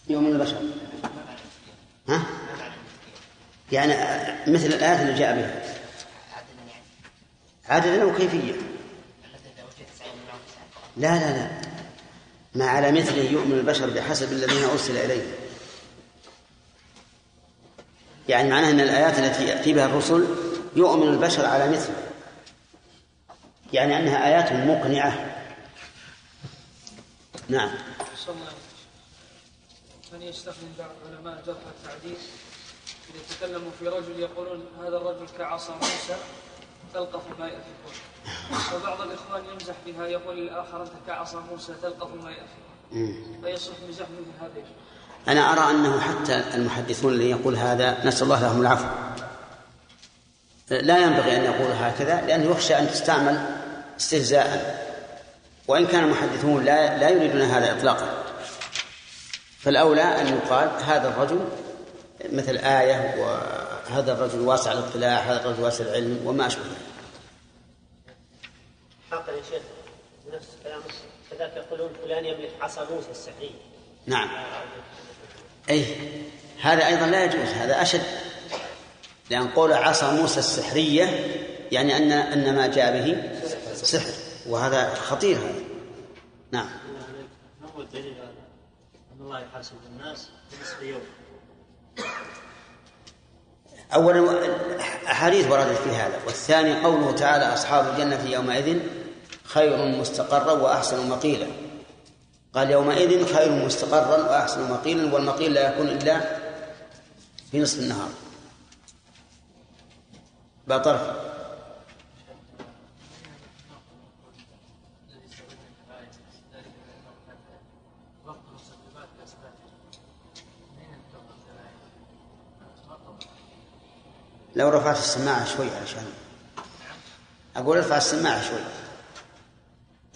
يوم البشر. ها؟ يعني مثل الآيات اللي جاء بها. عددا أو كيفية. لا لا لا. ما على مثله يؤمن البشر بحسب الذين أرسل إليه. يعني معناه أن الآيات التي يأتي بها الرسل يؤمن البشر على مثله يعني أنها آيات مقنعة. نعم. من يستخدم بعض علماء جرح التعديل. إذا تكلموا في رجل يقولون هذا الرجل كعصا موسى تلقف ما يأفكون وبعض الإخوان يمزح بها يقول الآخر أنت كعصا موسى تلقف ما يأفكون فيصح مزح مثل هذا أنا أرى أنه حتى المحدثون اللي يقول هذا نسأل الله لهم العفو. لا ينبغي أن يقول هكذا لأنه يخشى أن تستعمل استهزاء. وإن كان المحدثون لا لا يريدون هذا إطلاقا. فالأولى أن يقال هذا الرجل مثل آية وهذا الرجل واسع الاطلاع هذا الرجل واسع العلم وما أشبه. ذلك حقا يا شيخ نفس كلام كذلك يقولون فلان يملك عصا موسى السحرية نعم. أي هذا أيضا لا يجوز هذا أشد. لأن قول عصا موسى السحرية يعني أن أن ما جاء به سحر وهذا خطير هذا. نعم. ما هو الدليل هذا؟ أن الله يحاسب الناس بنصف يوم. أولا أحاديث وردت في هذا والثاني قوله تعالى أصحاب الجنة يومئذ خير مستقرا وأحسن مقيلا. قال يومئذ خير مستقرا وأحسن مقيلا والمقيل لا يكون إلا في نصف النهار. بطرف لو رفعت السماعة شوي عشان أقول ارفع السماعة شوي.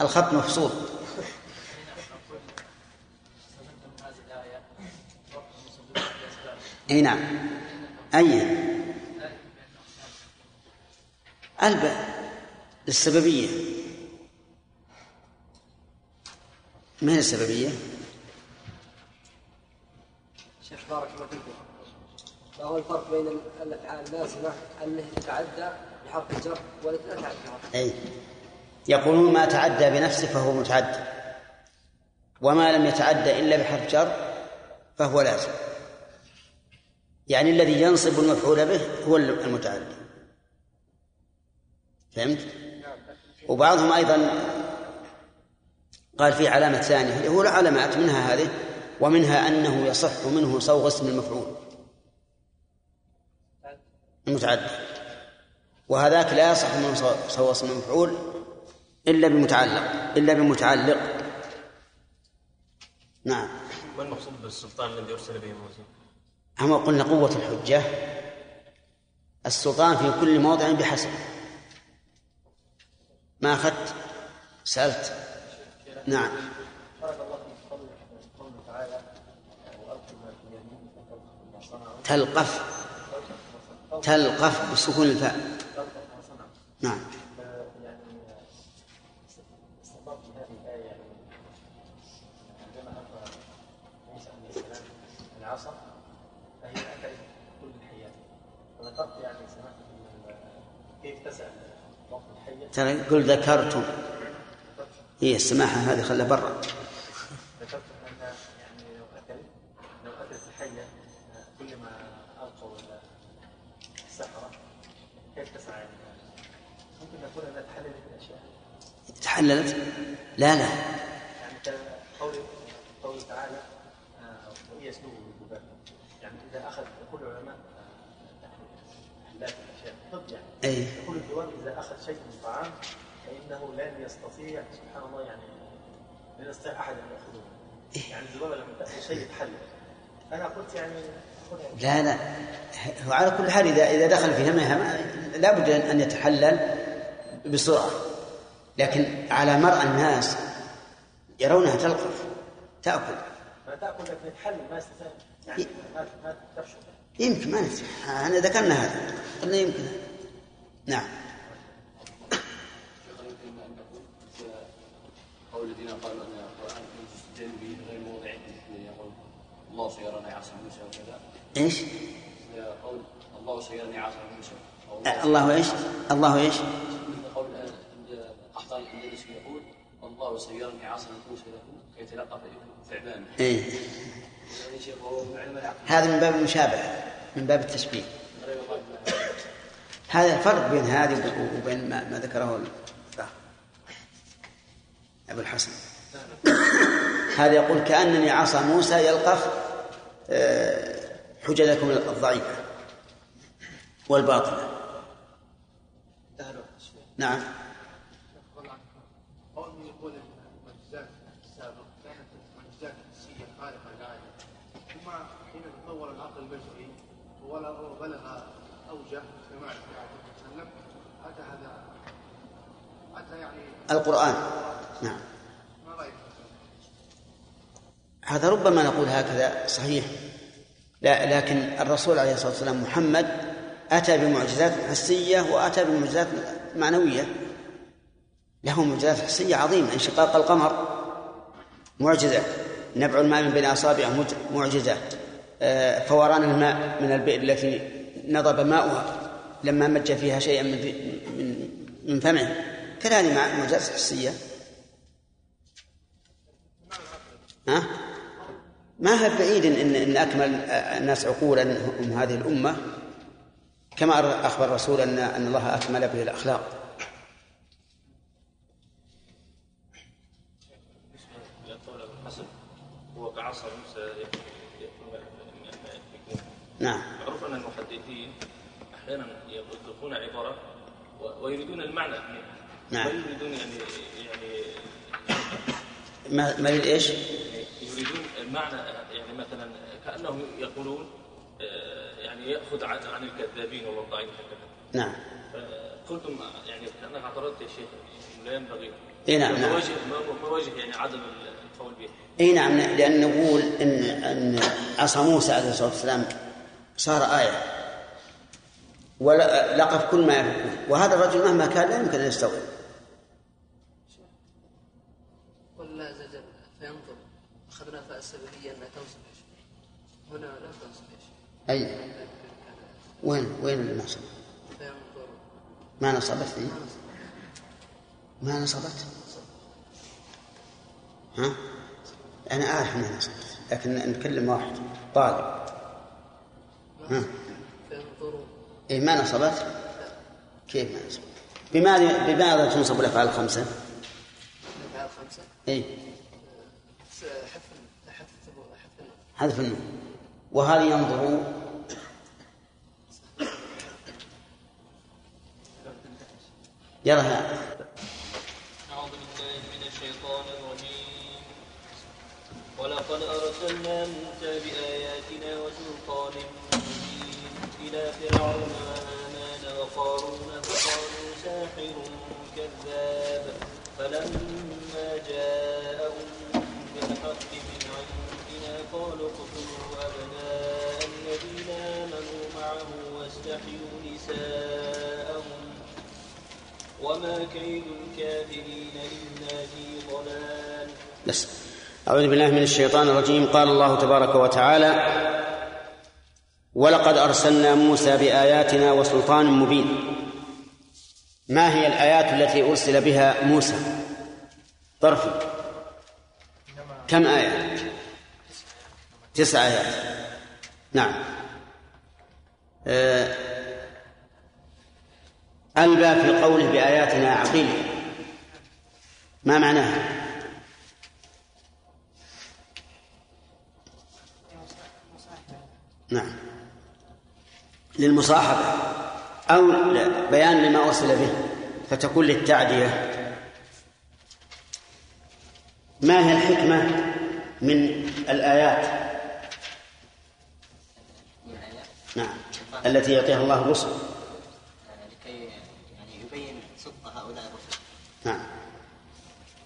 الخط مفصول. اي نعم. أي. الب السببية. ما هي السببية؟ شيخ بارك الله فيكم. ما هو الفرق بين الأفعال اللازمة أنه يتعدى بحرف الجر ولا تتعدى بحرف أي. يقولون ما تعدى بنفسه فهو متعدى. وما لم يتعدى إلا بحرف جر فهو لازم. يعني الذي ينصب المفعول به هو المتعدي فهمت؟ وبعضهم أيضا قال في علامة ثانية هو العلامات منها هذه ومنها أنه يصح منه صوغ اسم المفعول. المتعدي وهذاك لا يصح منه صوغ اسم المفعول إلا بمتعلق إلا بمتعلق. نعم. ما المقصود بالسلطان الذي أرسل به موسى؟ هم قلنا قوة الحجة السلطان في كل موضع بحسب. ما أخذت؟ سألت. نعم. تلقف تلقف بسكون الفاء. نعم. ترى قل ذكرتم. هي السماحة هذه خلها برا. كل تحللت؟ لا لا. قوله تعالى وهي بالذباب يعني اذا اخذ العلماء آه، تحليلات الاشياء يعني إذا أخذ شيء من الطعام فإنه لن يستطيع سبحان الله يعني لن يستطيع أحد أن يأخذه. يعني الذبابه لما تأخذ شيء يتحلل أنا قلت يعني لا لا. هو على كل حال إذا إذا دخل في همها ما- لا بد أن يتحلل بسرعة. لكن على مرأى الناس يرونها تلقف تأكل. ما تأكل لكن يتحلل ما يستطيع. يعني ما ما تفشل يمكن ما ندري أنا ذكرنا هذا. قلنا يمكن. نعم قول الذين قالوا أن القرآن به غير موضع يقول الله عصا موسى وكذا إيش؟ قول الله عصا موسى أه، الله إيش؟ الله مثل قول قحطان الاندلسي يقول الله سيرني عصا موسى لكم كي يتلقى ثعبان إيه. يعني هذا من باب المشابهة من باب التشبيه. هذا الفرق بين هذه وبين ما, ما ذكره أبو الحسن. هذا يقول كأنني عصا موسى يلقف آه، حججكم الضعيفة والباطلة. نعم. وبلغ اوجه اتى هذا اتى يعني القرآن نعم ما رايك؟ هذا ربما نقول هكذا صحيح. لا لكن الرسول عليه الصلاة والسلام محمد أتى بمعجزات حسية وأتى بمعجزات معنوية. له معجزات حسية عظيمة انشقاق القمر معجزة نبع الماء من بين أصابعه مج- معجزة آه، فوران الماء من البئر التي نضب ماؤها لما مج فيها شيئا من من من فمه. كذلك مع- معجزات حسية. ها؟ ما هو بعيد ان ان أكمل الناس عقولا هم هذه الأمة كما أخبر الرسول أن أن الله أكمل به الأخلاق موسى نعم معروف أن المحدثين أحيانا يطلقون عبارة ويريدون المعنى منها نعم. يريدون يعني يعني ما ما إيش؟ يريدون المعنى يعني مثلا كأنهم يقولون آه، يعني يأخذ عن عن الكذابين والوضاعين هكذا نعم. فقلتم يعني كأنك اعترضت يا شيخ لا ينبغي. إي نعم، نعم. مواجه مواجه يعني عدم القول به. إي نعم لأن نقول ان إن عصا موسى عليه الصلاة والسلام صار آية. ولقى في كل ما يفكون وهذا الرجل مهما كان لا يمكن أن يستوعب. قل عز وجل فينظر. أخذنا فالسببية أنها تنصب هنا لا تنصب أي؟ وين؟ وين النصب؟ فينظر. ما نصبت لي ما نصبت. ها؟ أنا أعرف انها نصبت لكن نتكلم واحد طالب. ها؟ اي ما نصبت؟ كيف ما نصبت؟ بماذا بماذا تنصب الأفعال الخمسة؟ الأفعال خمسة اي حذف حذف حذف النون وهذه ينظر يلا أعوذ بالله من الشيطان الرجيم. ولقد أرسلنا موسى بآياتنا وسلطان مبين إلى فرعون وهامان وقارون فقالوا ساحر كذاب. فلما جاءهم بالحق من عندنا قالوا اقتلوا أبناء الذين آمنوا معه واستحيوا نساءهم وما كيد الكافرين إلا في ضلال. بس. أعوذ بالله من الشيطان الرجيم. قال الله تبارك وتعالى ولقد أرسلنا موسى بآياتنا وسلطان مبين. ما هي الآيات التي أرسل بها موسى؟ طرفي. كم آية؟ تسع آيات. نعم. آه، ألبى في قوله بآياتنا عقيل ما معناها؟ نعم. للمصاحبة أو بيان لما أرسل به فتكون للتعدية. ما هي الحكمة من الآيات نعم التي يعطيها الله الرسل. لكي يعني يبين صدق هؤلاء الرسل. نعم.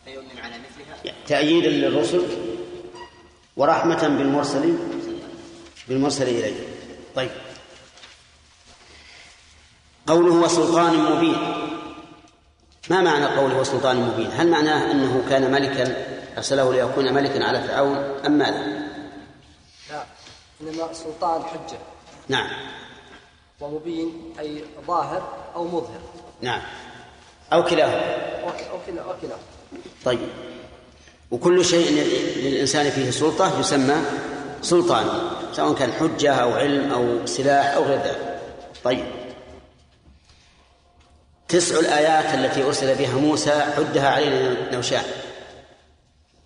فيؤمن على مثلها. تأييدا للرسل ورحمة بالمرسلين. بالمرسل إليه طيب. قوله وسلطان مبين. ما معنى قوله وسلطان مبين؟ هل معناه أنه كان ملكا؟ أرسله ليكون ملكا على فرعون أم ماذا؟ لا إنما سلطان حجة. نعم. ومبين أي ظاهر أو مظهر. نعم. أو كلاهما. أو كلا أو كلا طيب. وكل شيء للإنسان فيه سلطة يسمى سلطان سواء كان حجة أو علم أو سلاح أو غير ذلك. طيب. تسع الآيات التي أرسل بها موسى عدها علينا نوشان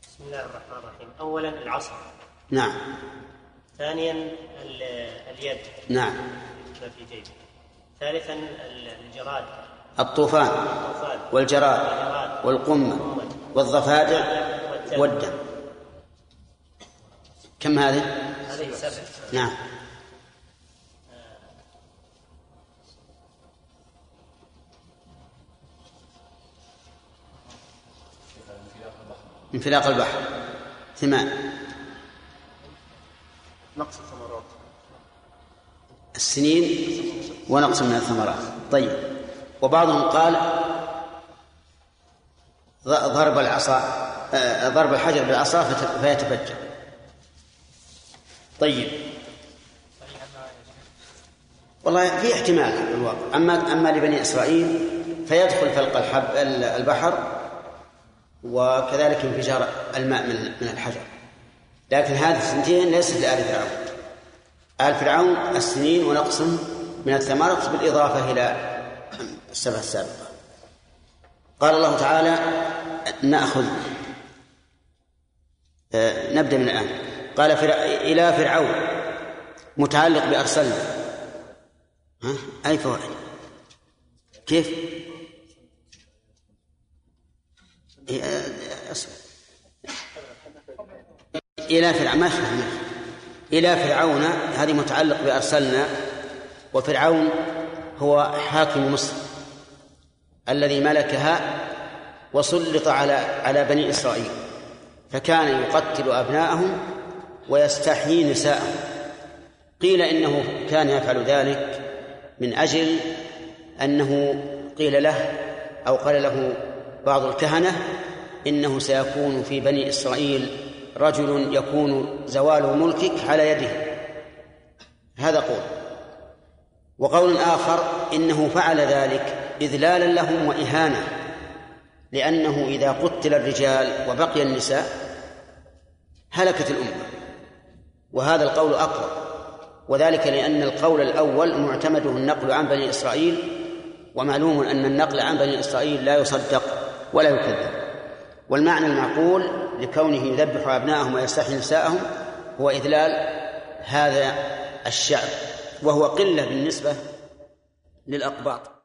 بسم الله الرحمن الرحيم. أولا العصا نعم. ثانيا ال- اليد. نعم. ما في جيبه. ثالثا ال- الجراد. الطوفان الطوفان. والجراد والقمة والضفادع والدم. كم هذه؟ هذه سبع. نعم. انفلاق البحر. ثمان. نقص الثمرات. السنين ونقص من الثمرات. طيب. وبعضهم قال ضرب العصا آه، ضرب الحجر بالعصا فيتفجر. طيب. والله في احتمال في الواقع أما أما لبني إسرائيل فيدخل فلق الحب ال- البحر وكذلك انفجار الماء من من الحجر. لكن هذه السنتين ليست لآل فرعون. آل فرعون السنين ونقص من الثمرة بالإضافة إلى السبع السابقة. قال الله تعالى نأخذ آه، نبدأ من الآن. قال فرع... إلى فرعون متعلق بأرسلنا ها؟ أي فوائد كيف؟ إيه، آه، أصبر. إلى فرعون ما يخالف إلى فرعون هذه متعلق بأرسلنا وفرعون هو حاكم مصر الذي ملكها وسلط على على بني إسرائيل فكان يقتل أبناءهم ويستحيي نساءهم. قيل إنه كان يفعل ذلك من أجل أنه قيل له أو قال له بعض الكهنة إنه سيكون في بني إسرائيل رجل يكون زوال ملكك على يده. هذا قول. وقول آخر إنه فعل ذلك إذلالا لهم وإهانة لأنه إذا قتل الرجال وبقي النساء هلكت الأمة. وهذا القول أقوى. وذلك لأن القول الأول معتمده النقل عن بني إسرائيل ومعلوم أن النقل عن بني إسرائيل لا يصدق ولا يكذب. والمعنى المعقول لكونه يذبح أبناءهم ويستحيي نساءهم هو إذلال هذا الشعب وهو قلة بالنسبة للأقباط.